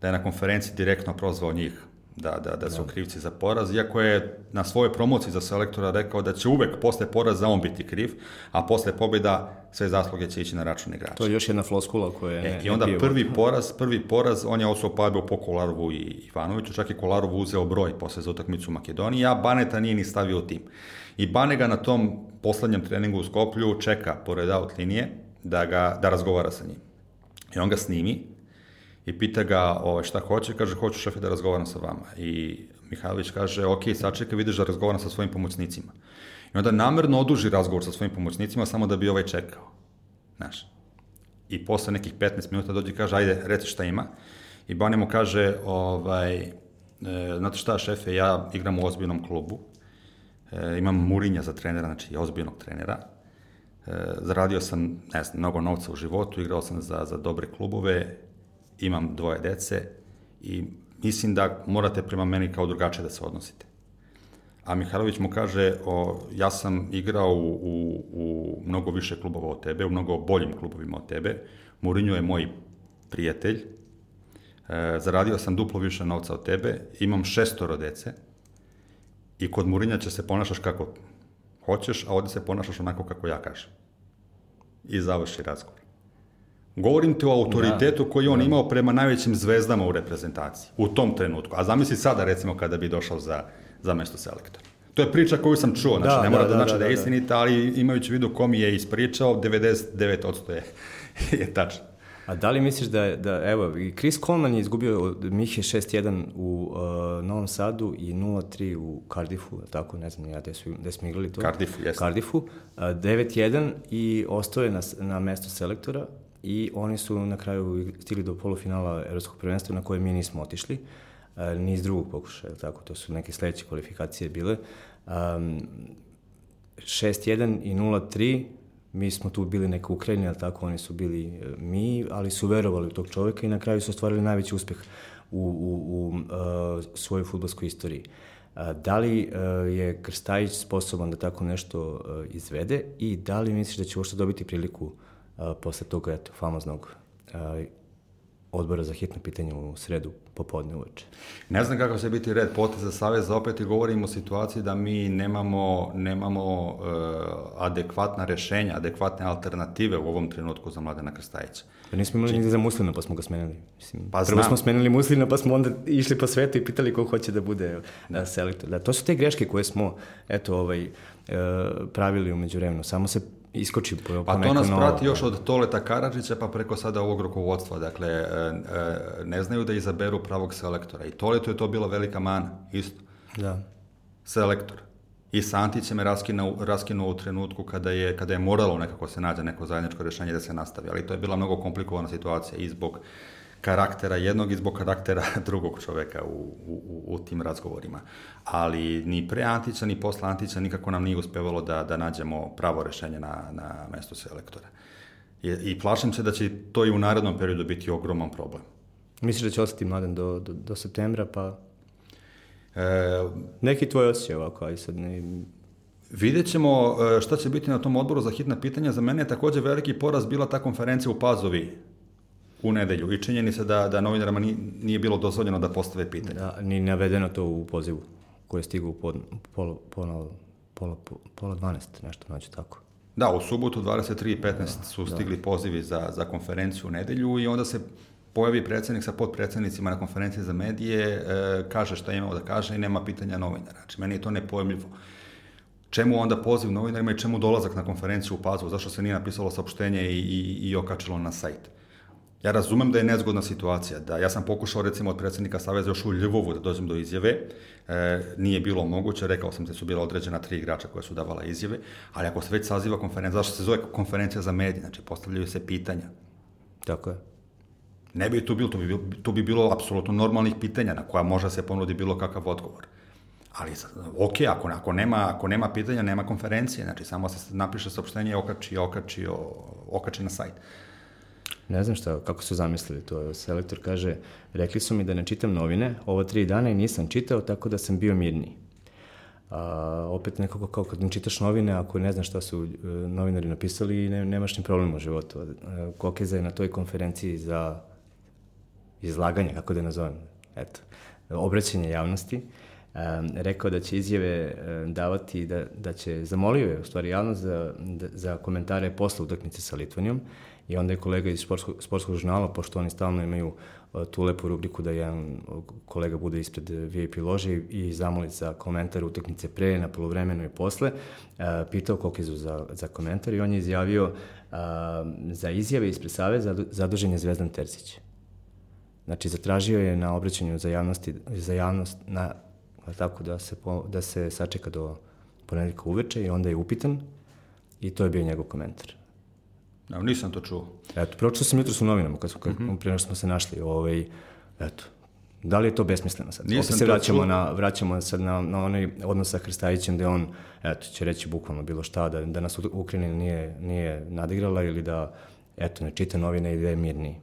da je na konferenciji direktno prozvao njih da, da, da su da. krivci za poraz, iako je na svojoj promociji za selektora rekao da će uvek posle poraza on biti kriv, a posle pobjeda sve zasluge će ići na račun igrača. To je još jedna floskula koja je... E, I onda prvi poraz, prvi poraz, on je osao pobjeo po Kolarovu i Ivanoviću, čak i Kolarovu uzeo broj posle za utakmicu Makedonije, a Baneta nije ni stavio u tim. I Bane ga na tom poslednjem treningu u Skoplju čeka pored out linije da, ga, da razgovara sa njim. I on ga snimi, i pita ga ovaj, šta hoće, kaže hoću šefe da razgovaram sa vama. I Mihajlović kaže, ok, sačekaj, vidiš da razgovaram sa svojim pomoćnicima. I onda namerno oduži razgovor sa svojim pomoćnicima samo da bi ovaj čekao. Znaš. I posle nekih 15 minuta dođe i kaže, ajde, reci šta ima. I Bani mu kaže, ovaj, e, znate šta, šefe, ja igram u ozbiljnom klubu, e, imam Murinja za trenera, znači ozbiljnog trenera, e, zaradio sam, ne znam, mnogo novca u životu, igrao sam za, za dobre klubove, imam dvoje dece i mislim da morate prema meni kao drugačije da se odnosite. A Mihajlović mu kaže, o, ja sam igrao u, u, u mnogo više klubova od tebe, u mnogo boljim klubovima od tebe. Mourinho je moj prijatelj, e, zaradio sam duplo više novca od tebe, imam šestoro dece i kod Mourinha će se ponašaš kako hoćeš, a ovde se ponašaš onako kako ja kažem. I završi razgovor. Govorim ti o autoritetu da, koji on da. imao prema najvećim zvezdama u reprezentaciji, u tom trenutku. A zamisli sada, recimo, kada bi došao za, za mesto selektora. To je priča koju sam čuo, znači da, ne mora da, da, da znači da, da, je istinita, ali imajući vidu kom je ispričao, 99% je, (laughs) je tačno. A da li misliš da, da evo, i Chris Coleman je izgubio od Mihe 6-1 u uh, Novom Sadu i 0-3 u Cardiffu, tako, ne znam ja gde, su, gde smo igrali to. Cardiffu, jesno. Cardiffu, uh, 9-1 i ostao je na, na mesto selektora i oni su na kraju stigli do polufinala Evropskog prvenstva na koje mi nismo otišli, e, ni iz drugog pokušaja, tako, to su neke sledeće kvalifikacije bile. Um, 6-1 i 0-3, mi smo tu bili neka Ukrajina, ali tako, oni su bili e, mi, ali su verovali u tog čoveka i na kraju su ostvarili najveći uspeh u, u, u uh, svojoj futbolskoj istoriji. Da li je Krstajić sposoban da tako nešto izvede i da li misliš da će uopšte dobiti priliku posle tog eto, famoznog odbora za hitno pitanje u sredu popodne uveče. Ne znam kako će biti red poteza Saveza, opet i govorimo o situaciji da mi nemamo, nemamo uh, adekvatna rešenja, adekvatne alternative u ovom trenutku za Mladena Krstajića. Pa nismo imali Či... ni za Muslina pa smo ga smenili. Mislim, pa prvo znam. smo smenili Muslina pa smo onda išli po svetu i pitali ko hoće da bude da. selektor. Da, to su te greške koje smo eto, ovaj, uh, pravili umeđu vremenu. Samo se iskoči po, po Pa to nas novo, prati još od Toleta Karadžića pa preko sada ovog rukovodstva. Dakle, e, e, ne znaju da izaberu pravog selektora. I Toletu je to bila velika mana, isto. Da. Selektor. I sa Antićem je raskinuo, raskinuo u trenutku kada je, kada je moralo nekako se nađe neko zajedničko rešenje da se nastavi. Ali to je bila mnogo komplikovana situacija i zbog karaktera jednog i zbog karaktera (laughs) drugog čoveka u, u, u tim razgovorima. Ali ni pre Antića, ni posle Antića nikako nam nije uspevalo da, da nađemo pravo rešenje na, na mesto selektora. I, I plašim se da će to i u narednom periodu biti ogroman problem. Misliš da će ostati mladen do, do, do septembra, pa... E, Neki tvoj osjećaj ovako, ali sad ne... Vidjet ćemo e, šta će biti na tom odboru za hitna pitanja. Za mene je takođe veliki poraz bila ta konferencija u Pazovi u nedelju i činjeni se da, da novinarama nije, nije bilo dozvoljeno da postave pitanje. Da, ni navedeno to u pozivu koji je stigao u pod, pola, pola, pola, pola 12, nešto noće tako. Da, u subotu 23.15 da, su da. stigli da. pozivi za, za konferenciju u nedelju i onda se pojavi predsednik sa podpredsednicima na konferenciji za medije, e, kaže šta imao da kaže i nema pitanja novinara. Znači, meni je to nepojemljivo. Čemu onda poziv novinarima i čemu dolazak na konferenciju u Pazovu? Zašto se nije napisalo saopštenje i, i, i okačilo na sajt? Ja razumem da je nezgodna situacija, da ja sam pokušao recimo od predsednika Saveza još u Ljubovu da dođem do izjave, e, nije bilo moguće, rekao sam da su bila određena tri igrača koja su davala izjave, ali ako se već saziva konferencija, zašto se zove konferencija za medije, znači postavljaju se pitanja. Tako je. Ne bi tu bilo, tu bi, bilo, tu bi bilo apsolutno normalnih pitanja na koja može se ponudi bilo kakav odgovor. Ali, ok, ako, ako, nema, ako nema pitanja, nema konferencije, znači samo se napiše saopštenje, okači, okači, okači na sajt. Ne znam šta, kako su zamislili to. Selektor kaže, rekli su mi da ne čitam novine ovo tri dana i nisam čitao, tako da sam bio mirniji. A, opet nekako kao kad ne čitaš novine, ako ne znaš šta su e, novinari napisali, ne, nemaš ni problem u životu. E, Kokeza je na toj konferenciji za izlaganje, kako da nazovem, eto, obraćanje javnosti, um, rekao da će izjave um, davati, da, da će, zamolio je u stvari javnost za, da, za komentare posle utakmice sa Litvanijom I onda je kolega iz sportskog, sportskog žurnala, pošto oni stalno imaju uh, tu lepu rubriku da jedan kolega bude ispred VIP lože i zamoli za komentar utakmice pre, na polovremenu i posle, pitao Kokizu za, za komentar i on je izjavio za izjave ispred Save zadužen je Zvezdan Terzić. Znači, zatražio je na obraćanju za, javnosti, za javnost na, tako da se, po, da se sačeka do ponedljika uveče i onda je upitan i to je bio njegov komentar. Ja, nisam to čuo. Eto, pročito sam jutro u novinama, kad, kad, mm -hmm. pre smo se našli. Ovaj, eto, da li je to besmisleno sad? Nisam Opet se vraćamo, čuo. na, vraćamo sad na, na onaj odnos sa Hrstajićem gde on, eto, će reći bukvalno bilo šta, da, da nas Ukrajina nije, nije nadigrala ili da, eto, ne čita novine i da je mirniji.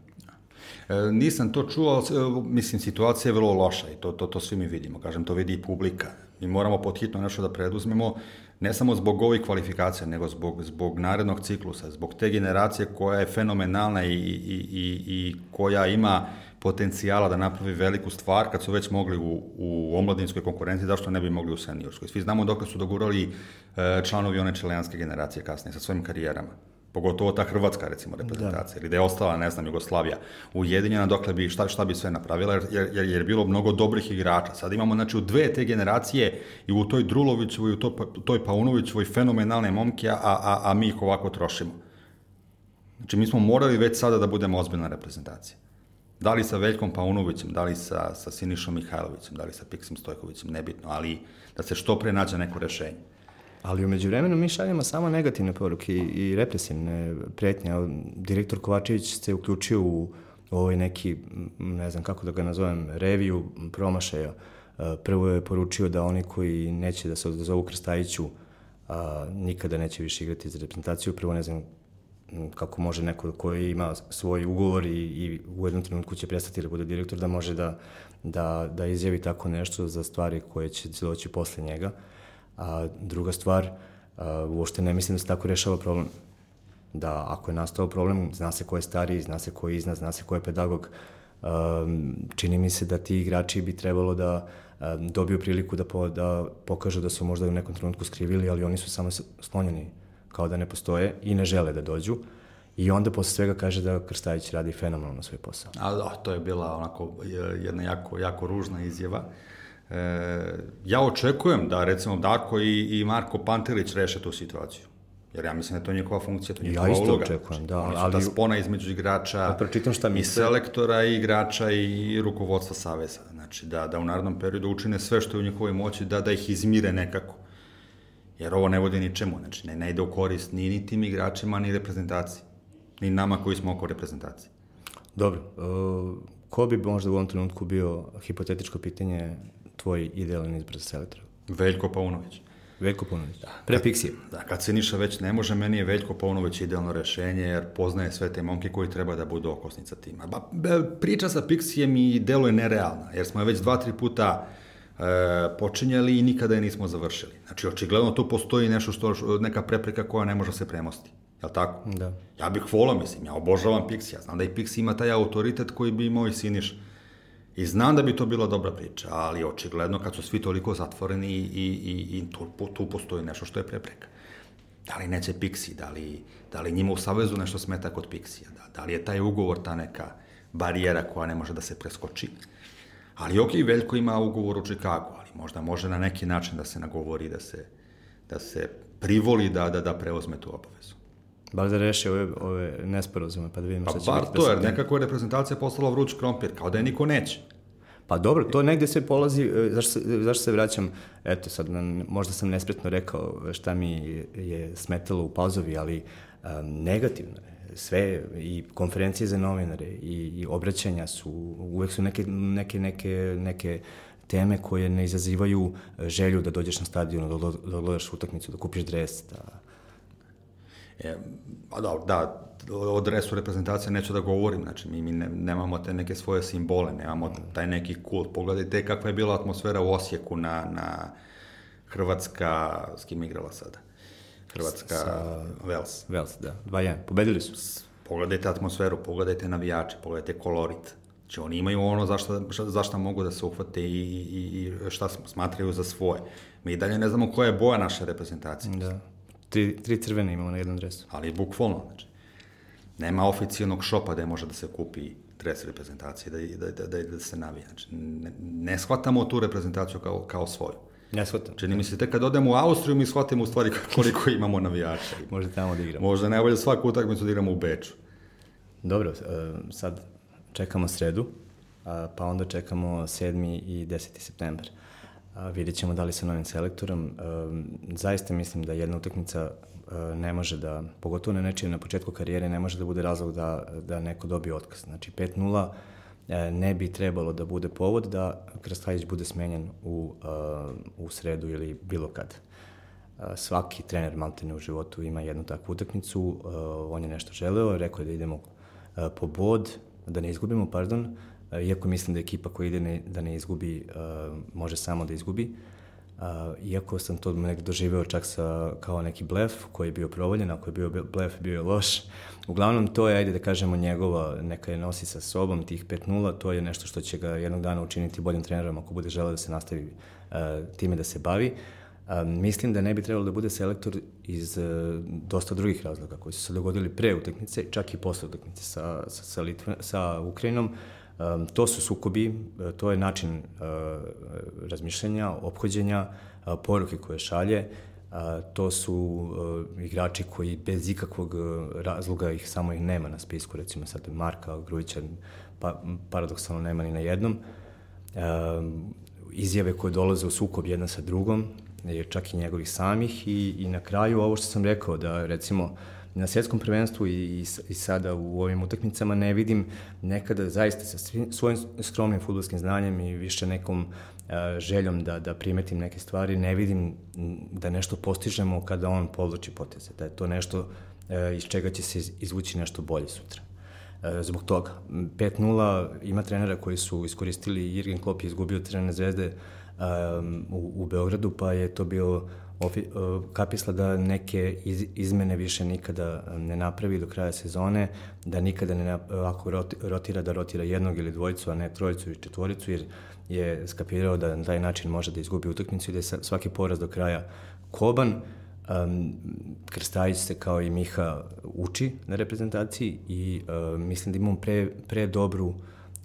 E, nisam to čuo, mislim, situacija je vrlo loša i to, to, to svi mi vidimo. Kažem, to vidi i publika. Mi moramo podhitno nešto da preduzmemo ne samo zbog ovih kvalifikacija, nego zbog, zbog narednog ciklusa, zbog te generacije koja je fenomenalna i, i, i, i koja ima potencijala da napravi veliku stvar kad su već mogli u, u omladinskoj konkurenciji, zašto ne bi mogli u seniorskoj. Svi znamo dok su dogurali e, članovi one čelijanske generacije kasnije sa svojim karijerama pogotovo ta hrvatska recimo reprezentacija, da. ili da je ostala, ne znam, Jugoslavija ujedinjena, dokle bi, šta, šta bi sve napravila, jer, jer, jer je bilo mnogo dobrih igrača. Sad imamo, znači, u dve te generacije i u toj Drulovićevoj, u to, toj Paunovićevoj fenomenalne momke, a, a, a mi ih ovako trošimo. Znači, mi smo morali već sada da budemo ozbiljna reprezentacija. Da li sa Veljkom Paunovićem, da li sa, sa Sinišom Mihajlovićem, da li sa Piksim Stojkovićem, nebitno, ali da se što pre nađe neko rešenje. Ali umeđu vremenu mi šaljemo samo negativne poruke i, i represivne pretnje. Direktor Kovačević se uključio u ovaj neki, ne znam kako da ga nazovem, reviju promašaja. E, prvo je poručio da oni koji neće da se odazovu Krstajiću a, nikada neće više igrati za reprezentaciju. Prvo ne znam kako može neko koji ima svoj ugovor i, i u jednom trenutku će prestati da bude direktor, da može da, da, da izjavi tako nešto za stvari koje će doći posle njega. A druga stvar, uopšte ne mislim da se tako rešava problem. Da ako je nastao problem, zna se ko je stariji, zna se ko je iznad, zna se ko je pedagog, čini mi se da ti igrači bi trebalo da dobiju priliku da, po, da pokažu da su možda u nekom trenutku skrivili, ali oni su samo sklonjeni kao da ne postoje i ne žele da dođu. I onda posle svega kaže da Krstajić radi fenomenalno svoj posao. A, a to je bila onako jedna jako, jako ružna izjava. E, ja očekujem da recimo Dako i, i Marko Pantelić reše tu situaciju. Jer ja mislim da je to njihova funkcija, to je njihova uloga. Ja isto uloga. očekujem, da. Ali... ta spona između igrača da pročitam šta i selektora i igrača i rukovodstva Saveza. Znači da, da u narodnom periodu učine sve što je u njihovoj moći da, da ih izmire nekako. Jer ovo ne vodi ničemu, znači ne, ne ide u korist ni, ni tim igračima, ni reprezentaciji. Ni nama koji smo oko reprezentacije. Dobro. Uh, ko bi možda u ovom trenutku bio, hipotetičko pitanje, tvoj idealan izbor za selektora? Veljko Paunović. Veljko Paunović, da. Pre Pixije. Da, kad se Niša već ne može, meni je Veljko Paunović idealno rešenje, jer poznaje sve te momke koji treba da budu okosnica tima. Ba, priča sa Pixijem i deluje nerealna, jer smo je već dva, tri puta e, počinjali i nikada je nismo završili. Znači, očigledno tu postoji nešto što, neka prepreka koja ne može se premosti. Jel tako? Da. Ja bih volao, mislim, ja obožavam Pixi, ja znam da i Pixi ima taj autoritet koji bi imao i Siniš. I znam da bi to bila dobra priča, ali očigledno kad su svi toliko zatvoreni i, i, i tu, tu postoji nešto što je prepreka. Da li neće Pixi, da li, da li njima u Savezu nešto smeta kod Pixija, da, da li je taj ugovor ta neka barijera koja ne može da se preskoči. Ali ok, Veljko ima ugovor u Čikagu, ali možda može na neki način da se nagovori, da se, da se privoli da, da, da preozme tu obavezu. Bar da reši ove, ove nesporazume, pa da vidimo pa šta će bar biti. to, jer nekako je reprezentacija postala vruć krompir, kao da je niko neće. Pa dobro, to negde sve polazi, e, zašto se, zašto se vraćam, eto sad, možda sam nespretno rekao šta mi je smetalo u pauzovi, ali um, negativno je. Sve, i konferencije za novinare, i, i obraćanja su, uvek su neke, neke, neke, neke teme koje ne izazivaju želju da dođeš na stadion, da, da gledaš utakmicu, da kupiš dres, da, E, a da, da, o dresu reprezentacije neću da govorim, znači mi, mi ne, nemamo te neke svoje simbole, nemamo taj neki kult. Pogledajte kakva je bila atmosfera u Osijeku na, na Hrvatska, s kim igrala sada? Hrvatska, Sa, Vels. Vels, da, 2-1, pobedili su. Pogledajte atmosferu, pogledajte navijače, pogledajte kolorit. Znači oni imaju ono zašto, zašto mogu da se uhvate i, i, i šta smatraju za svoje. Mi i dalje ne znamo koja je boja naše reprezentacije. Da. Tri, tri crvene imamo na jednom dresu. Ali bukvalno, znači. Nema oficijalnog šopa da je može da se kupi dres reprezentacije, da, da, da, da, da se navija. Znači, ne, ne shvatamo tu reprezentaciju kao, kao svoju. Ne shvatam. Čini mi se, tek kad odemo u Austriju, mi shvatimo u stvari (laughs) koliko imamo navijača. Možda tamo da igramo. Možda najbolje svaku utakmicu da igramo u Beču. Dobro, e, sad čekamo sredu, pa onda čekamo 7. i 10. septembar. A, vidjet ćemo da li sa novim selektorom. A, zaista mislim da jedna utakmica a, ne može da, pogotovo na nečije na početku karijere, ne može da bude razlog da, da neko dobije otkaz. Znači 5-0 ne bi trebalo da bude povod da Krstajić bude smenjen u, u sredu ili bilo kad. Svaki trener maltene u životu ima jednu takvu utakmicu, on je nešto želeo, rekao je da idemo po bod, da ne izgubimo, pardon, E, iako mislim da ekipa koja ide ne, da ne izgubi, uh, može samo da izgubi. Uh, iako sam to nekdo doživeo čak sa, kao neki blef koji je bio provoljen, ako je bio blef, bio je loš. Uglavnom, to je, ajde da kažemo, njegova, neka je nosi sa sobom, tih 5-0, to je nešto što će ga jednog dana učiniti boljim trenerom ako bude želeo da se nastavi time da se bavi. Um, mislim da ne bi trebalo da bude selektor iz uh, dosta drugih razloga koji su se dogodili pre utakmice, čak i posle utakmice sa, sa, sa, Litva, sa Ukrajinom. To su sukobi, e, to je način uh, razmišljanja, ophođenja, uh, poruke koje šalje, to su igrači koji bez ikakvog razloga ih samo ih nema na spisku, recimo sad Marka Grujića, pa, paradoksalno nema ni na jednom. Izjave koje dolaze u sukob jedna sa drugom, čak i njegovih samih i, i na kraju ovo što sam rekao da recimo uh, na svjetskom prvenstvu i, i sada u ovim utakmicama ne vidim nekada zaista sa svojim skromnim futbolskim znanjem i više nekom uh, željom da, da primetim neke stvari, ne vidim da nešto postižemo kada on povlači poteze, da je to nešto iz čega će se izvući nešto bolje sutra. Zbog toga, 5-0 ima trenera koji su iskoristili, Jürgen Klopp je izgubio trenerne zvezde um, u, u Beogradu, pa je to bio ofi, uh, kapisla da neke iz, izmene više nikada ne napravi do kraja sezone, da nikada ne, ako rotira, da rotira jednog ili dvojicu, a ne trojicu ili četvoricu, jer je skapirao da na taj način može da izgubi utakmicu i da je svaki poraz do kraja koban. Um, Krstajić se kao i Miha uči na reprezentaciji i mislim da imamo pre, pre dobru uh,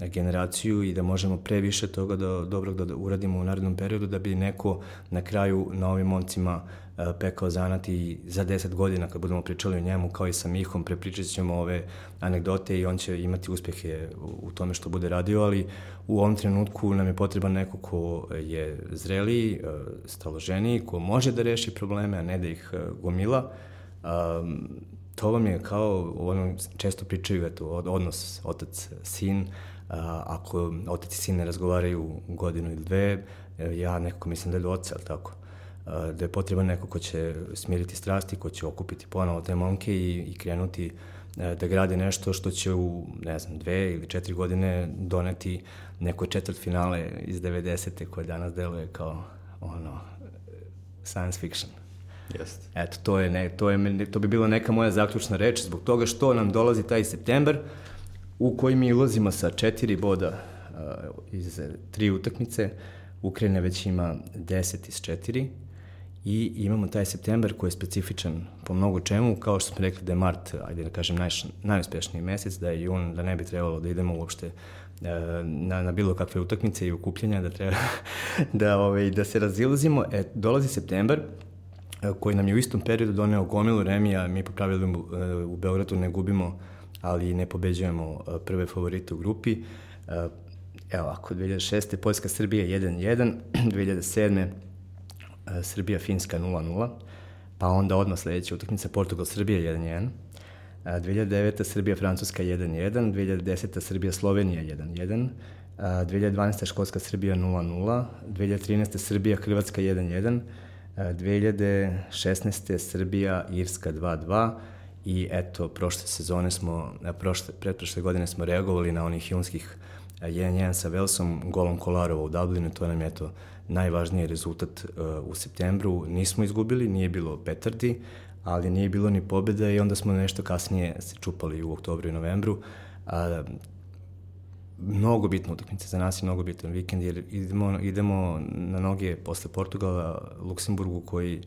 generaciju i da možemo previše toga da, dobrog da, da uradimo u narednom periodu da bi neko na kraju na ovim momcima uh, pekao zanat i za 10 godina kad budemo pričali o njemu kao i sa Mihom prepričat ćemo ove anegdote i on će imati uspehe u, tome što bude radio, ali u ovom trenutku nam je potreban neko ko je zreliji, uh, staloženiji, ko može da reši probleme, a ne da ih uh, gomila. To vam je kao, ono često pričaju, eto, odnos otac-sin, ako otac i sin ne razgovaraju godinu ili dve, e, ja nekako mislim da je do oca, ali tako? Da je potreban neko ko će smiriti strasti, ko će okupiti ponovo te momke i, i krenuti e, da grade nešto što će u, ne znam, dve ili četiri godine doneti neko četvrt finale iz 90. koje danas deluje kao ono, science fiction. Jeste. Eto, to, je ne, to, je, to bi bila neka moja zaključna reč zbog toga što nam dolazi taj septembar, uh, u koji mi ulazimo sa četiri boda uh, iz tri utakmice. Ukrajina već ima 10 iz četiri i imamo taj september koji je specifičan po mnogo čemu, kao što smo rekli da je mart, ajde da kažem, naj, najuspešniji mesec, da je jun, da ne bi trebalo da idemo uopšte na, na bilo kakve utakmice i ukupljanja, da treba (laughs) da, ovaj, da se razilazimo. E, dolazi septembar, koji nam je u istom periodu doneo gomilu remija, mi po pravilu u Beogradu ne gubimo ali ne pobeđujemo e, prve favorite u grupi. E, evo ako 2006. Poljska Srbija 1-1, 2007. (clears throat) Srbija Finska 0-0, pa onda odmah sledeća utakmica Portugal Srbija 1-1, 2009. Srbija Francuska 1-1, 2010. Srbija Slovenija 1-1, 2012. Školska Srbija 0-0, 2013. Srbija Hrvatska 1-1, 2016. Srbija Irska 2-2, i eto, prošle sezone smo, prošle, pretprošle godine smo reagovali na onih junskih 1-1 sa Velsom, golom Kolarova u Dublinu, to nam je eto najvažniji rezultat uh, u septembru. Nismo izgubili, nije bilo petardi, ali nije bilo ni pobjeda i onda smo nešto kasnije se čupali u oktobru i novembru. A, mnogo bitna utakmica za nas je mnogo bitan vikend jer idemo, idemo na noge posle Portugala, Luksemburgu koji uh,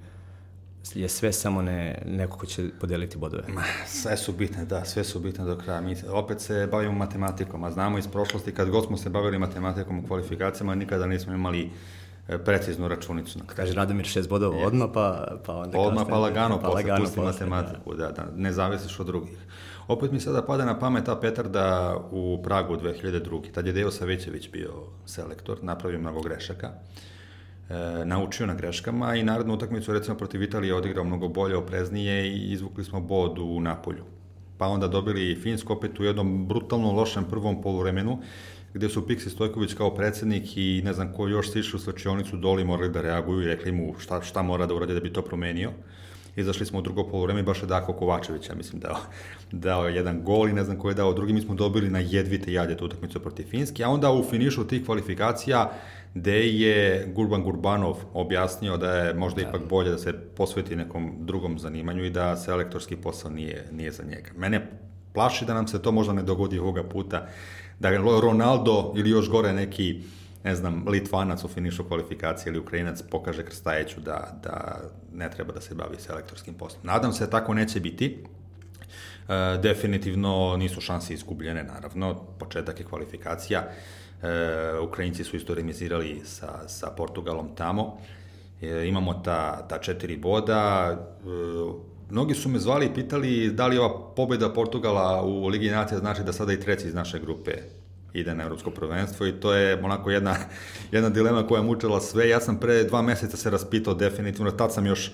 je sve samo ne, neko ko će podeliti bodove. Sve su bitne, da, sve su bitne do kraja. Mi opet se bavimo matematikom, a znamo iz prošlosti kad god smo se bavili matematikom u kvalifikacijama, nikada nismo imali e, preciznu računicu. Kaže Radomir šest bodova odmah, pa, pa onda... Odmah, pa lagano, pa posle pusti matematiku, da. da, da, ne zavisiš od drugih. Opet mi sada pada na pamet ta Petarda u Pragu 2002. Tad je Deo Savićević bio selektor, napravio mnogo grešaka. Uh, e, naučio na greškama i narodnu utakmicu recimo protiv Italije odigrao mnogo bolje, opreznije i izvukli smo bod u Napolju. Pa onda dobili Finsku opet u jednom brutalno lošem prvom poluvremenu gde su Piksi Stojković kao predsednik i ne znam ko još sišli u slačionicu doli morali da reaguju i rekli mu šta, šta mora da uradi da bi to promenio. Izašli smo u drugo polovreme i baš je Dako Kovačević, ja mislim, dao, dao jedan gol i ne znam ko je dao drugi. Mi smo dobili na jedvite jadje tu utakmicu protiv Finski, a onda u finišu tih kvalifikacija gde je Gurban Gurbanov objasnio da je možda da. ipak bolje da se posveti nekom drugom zanimanju i da selektorski posao nije, nije za njega. Mene plaši da nam se to možda ne dogodi ovoga puta, da Ronaldo ili još gore neki ne znam, Litvanac u finišu kvalifikacije ili Ukrajinac pokaže Krstajeću da, da ne treba da se bavi selektorskim poslom. Nadam se da tako neće biti. E, definitivno nisu šanse izgubljene, naravno, početak je kvalifikacija. E, Ukrajinci su isto remizirali sa, sa Portugalom tamo. E, imamo ta, ta četiri boda. E, mnogi su me zvali i pitali da li ova pobjeda Portugala u Ligi Nacija znači da sada i treći iz naše grupe ide na evropsko prvenstvo i to je onako jedna, jedna dilema koja je mučila sve. Ja sam pre dva meseca se raspitao definitivno, tad sam još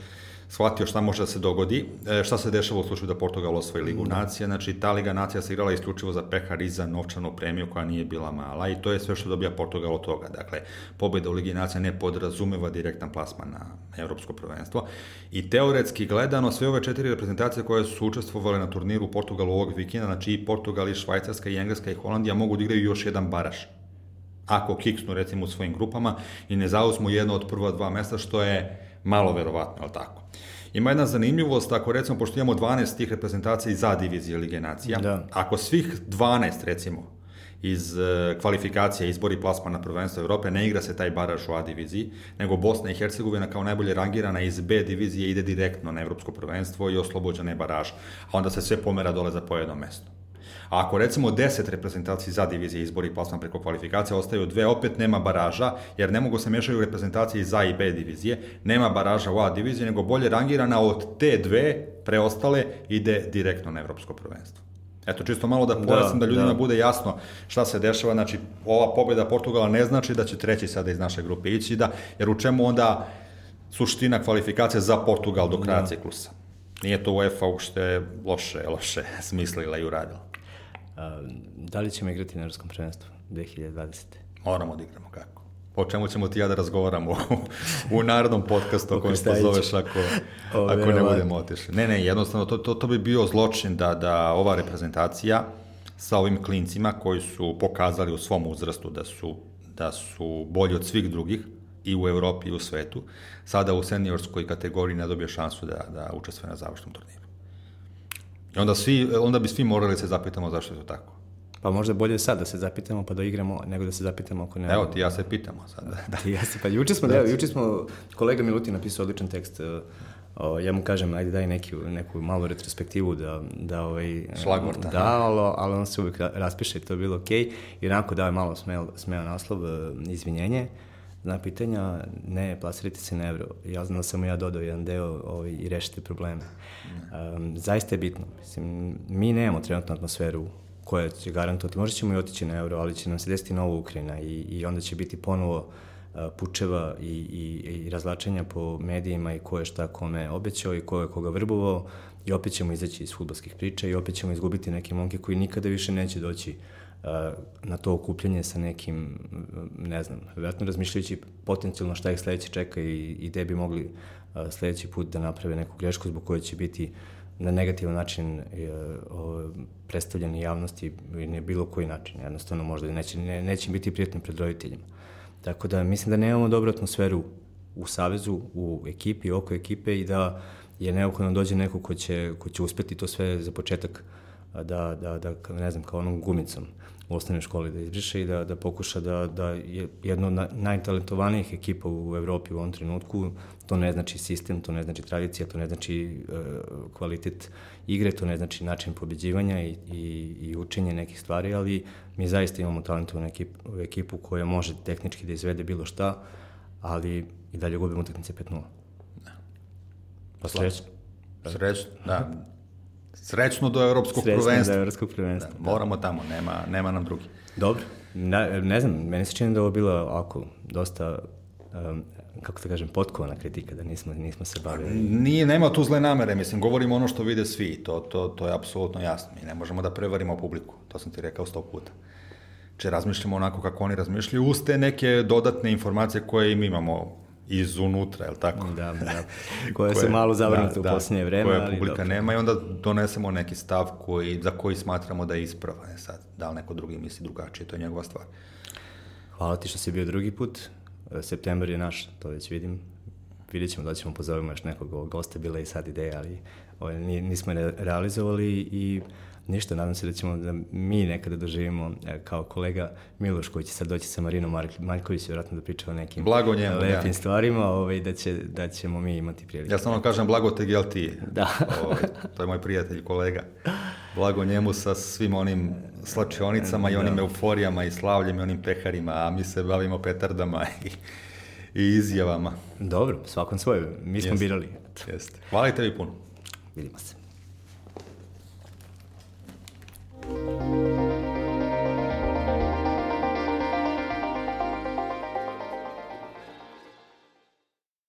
shvatio šta može da se dogodi, e, šta se dešava u slučaju da Portugal osvoji Ligu da. nacija, znači ta Liga nacija se igrala isključivo za pehar i za novčanu premiju koja nije bila mala i to je sve što dobija Portugal od toga. Dakle, pobjeda u Ligi nacija ne podrazumeva direktan plasman na evropsko prvenstvo i teoretski gledano sve ove četiri reprezentacije koje su učestvovale na turniru Portugalu ovog vikenda, znači i Portugal i Švajcarska i Engleska i Holandija mogu da igraju još jedan baraž ako kiksnu recimo u svojim grupama i ne zauzmu jedno od prva dva mesta, što je malo verovatno, ali tako. Ima jedna zanimljivost, ako recimo, pošto imamo 12 tih reprezentacija za divizije Lige Nacija, da. ako svih 12 recimo iz uh, kvalifikacija izbori plasma na prvenstvo Evrope, ne igra se taj baraž u A diviziji, nego Bosna i Hercegovina kao najbolje rangirana iz B divizije ide direktno na evropsko prvenstvo i oslobođena je baraž, a onda se sve pomera dole za pojedno mesto. A ako recimo 10 reprezentacija za divizije izbori plasman preko kvalifikacija, ostaju dve, opet nema baraža, jer ne mogu se mešaju reprezentacije za i B divizije, nema baraža u A diviziji, nego bolje rangirana od te dve preostale ide direktno na evropsko prvenstvo. Eto, čisto malo da pojasnim da, da ljudima da. bude jasno šta se dešava, znači ova pobjeda Portugala ne znači da će treći sada iz naše grupe ići, da, jer u čemu onda suština kvalifikacije za Portugal do kraja da. ciklusa. Nije to UEFA uopšte loše, loše (laughs) smislila i uradila. A, da li ćemo igrati na Evropskom prvenstvu 2020. Moramo da igramo kako. O čemu ćemo ti ja da razgovaramo u narodnom podcastu o kojem se pozoveš ako, (laughs) o, ako ne budemo otišli. Ne, ne, jednostavno to, to, to bi bio zločin da, da ova reprezentacija sa ovim klincima koji su pokazali u svom uzrastu da su, da su bolji od svih drugih i u Evropi i u svetu, sada u seniorskoj kategoriji ne dobije šansu da, da učestvuje na završnom turniru. I onda, svi, onda bi svi morali da se zapitamo zašto je to tako. Pa možda bolje sad da se zapitamo pa da igramo, nego da se zapitamo ako ne... Evo, ti ja se pitamo sad. (laughs) Da, ti ja se, pa juče smo, da, juče smo, kolega Milutin napisao odličan tekst, e, o, ja mu kažem, ajde daj neki, neku malu retrospektivu da... da ovaj, Šlagvorta. Da, ali, ali on se uvijek raspiše i to je bilo okej. Okay. I onako da je malo smeo, smeo naslov, e, izvinjenje na pitanja, ne, plasirajte se na evro. Ja znam da sam ja dodao jedan deo ovaj, i rešite probleme. Um, zaista je bitno. Mislim, mi nemamo trenutno atmosferu koja će garantovati, možda ćemo i otići na euro, ali će nam se desiti nova Ukrajina i, i onda će biti ponovo uh, pučeva i, i, i razlačenja po medijima i ko je šta kome obećao i ko je koga vrbovao i opet ćemo izaći iz futbolskih priča i opet ćemo izgubiti neke momke koji nikada više neće doći uh, na to okupljanje sa nekim, ne znam, vjerojatno razmišljajući potencijalno šta ih sledeće čeka i, i gde bi mogli sledeći put da naprave neku grešku zbog koje će biti na negativan način predstavljeni javnosti i ne bilo koji način. Jednostavno možda neće, ne, neće biti prijatni pred roditeljima. Tako da mislim da nemamo dobru atmosferu u savezu, u ekipi, oko ekipe i da je neophodno dođe neko ko će, ko će uspeti to sve za početak da, da, da, ne znam, kao onom gumicom u osnovnoj školi da izbriše i da, da pokuša da, da je jedno od najtalentovanijih ekipa u Evropi u ovom trenutku, to ne znači sistem, to ne znači tradicija, to ne znači uh, kvalitet igre, to ne znači način pobeđivanja i, i, i učenje nekih stvari, ali mi zaista imamo talentovanu ekipu, ekipu koja može tehnički da izvede bilo šta, ali i dalje gubimo utakmice 5-0. Da. Pa srećno. Srećno, da. Srećno do evropskog Srećno prvenstva. Srećno do evropskog prvenstva. Da, moramo tamo, nema, nema nam drugi. Dobro. Ne, ne znam, meni se čini da ovo bilo ako dosta um, kako da kažem, potkovana kritika, da nismo, nismo se bavili. Nije, nema tu zle namere, mislim, govorimo ono što vide svi, to, to, to je apsolutno jasno. Mi ne možemo da prevarimo publiku, to sam ti rekao sto puta. Če razmišljamo onako kako oni razmišljaju, uz te neke dodatne informacije koje im imamo izunutra, je li tako? Da, da. (laughs) Koje su malo zavrnute da, u da, posljednje vreme. Koje ali publika dobro. nema i onda donesemo neki stav koji, za koji smatramo da je ispravan. E sad, da li neko drugi misli drugačije, to je njegova stvar. Hvala ti što si bio drugi put. E, september je naš, to već vidim. Vidjet ćemo da ćemo pozovemo još nekog gosta, bila i sad ideja, ali ovaj, nismo realizovali i ništa, nadam se da ćemo da mi nekada doživimo e, kao kolega Miloš koji će sad doći sa Marinom Maljković vjerojatno da priča o nekim blago njemu, lepim ja. stvarima, ovaj, da, će, da ćemo mi imati priliku. Ja samo kažem blago te gel ti. Da. ovaj, to je moj prijatelj, kolega. Blago njemu sa svim onim slačionicama da. i onim euforijama i slavljem i onim peharima, a mi se bavimo petardama (laughs) i, i izjavama. Dobro, svakom svoje. Mi smo Jeste. birali. Jeste. Hvala i tebi puno. Vidimo se. Música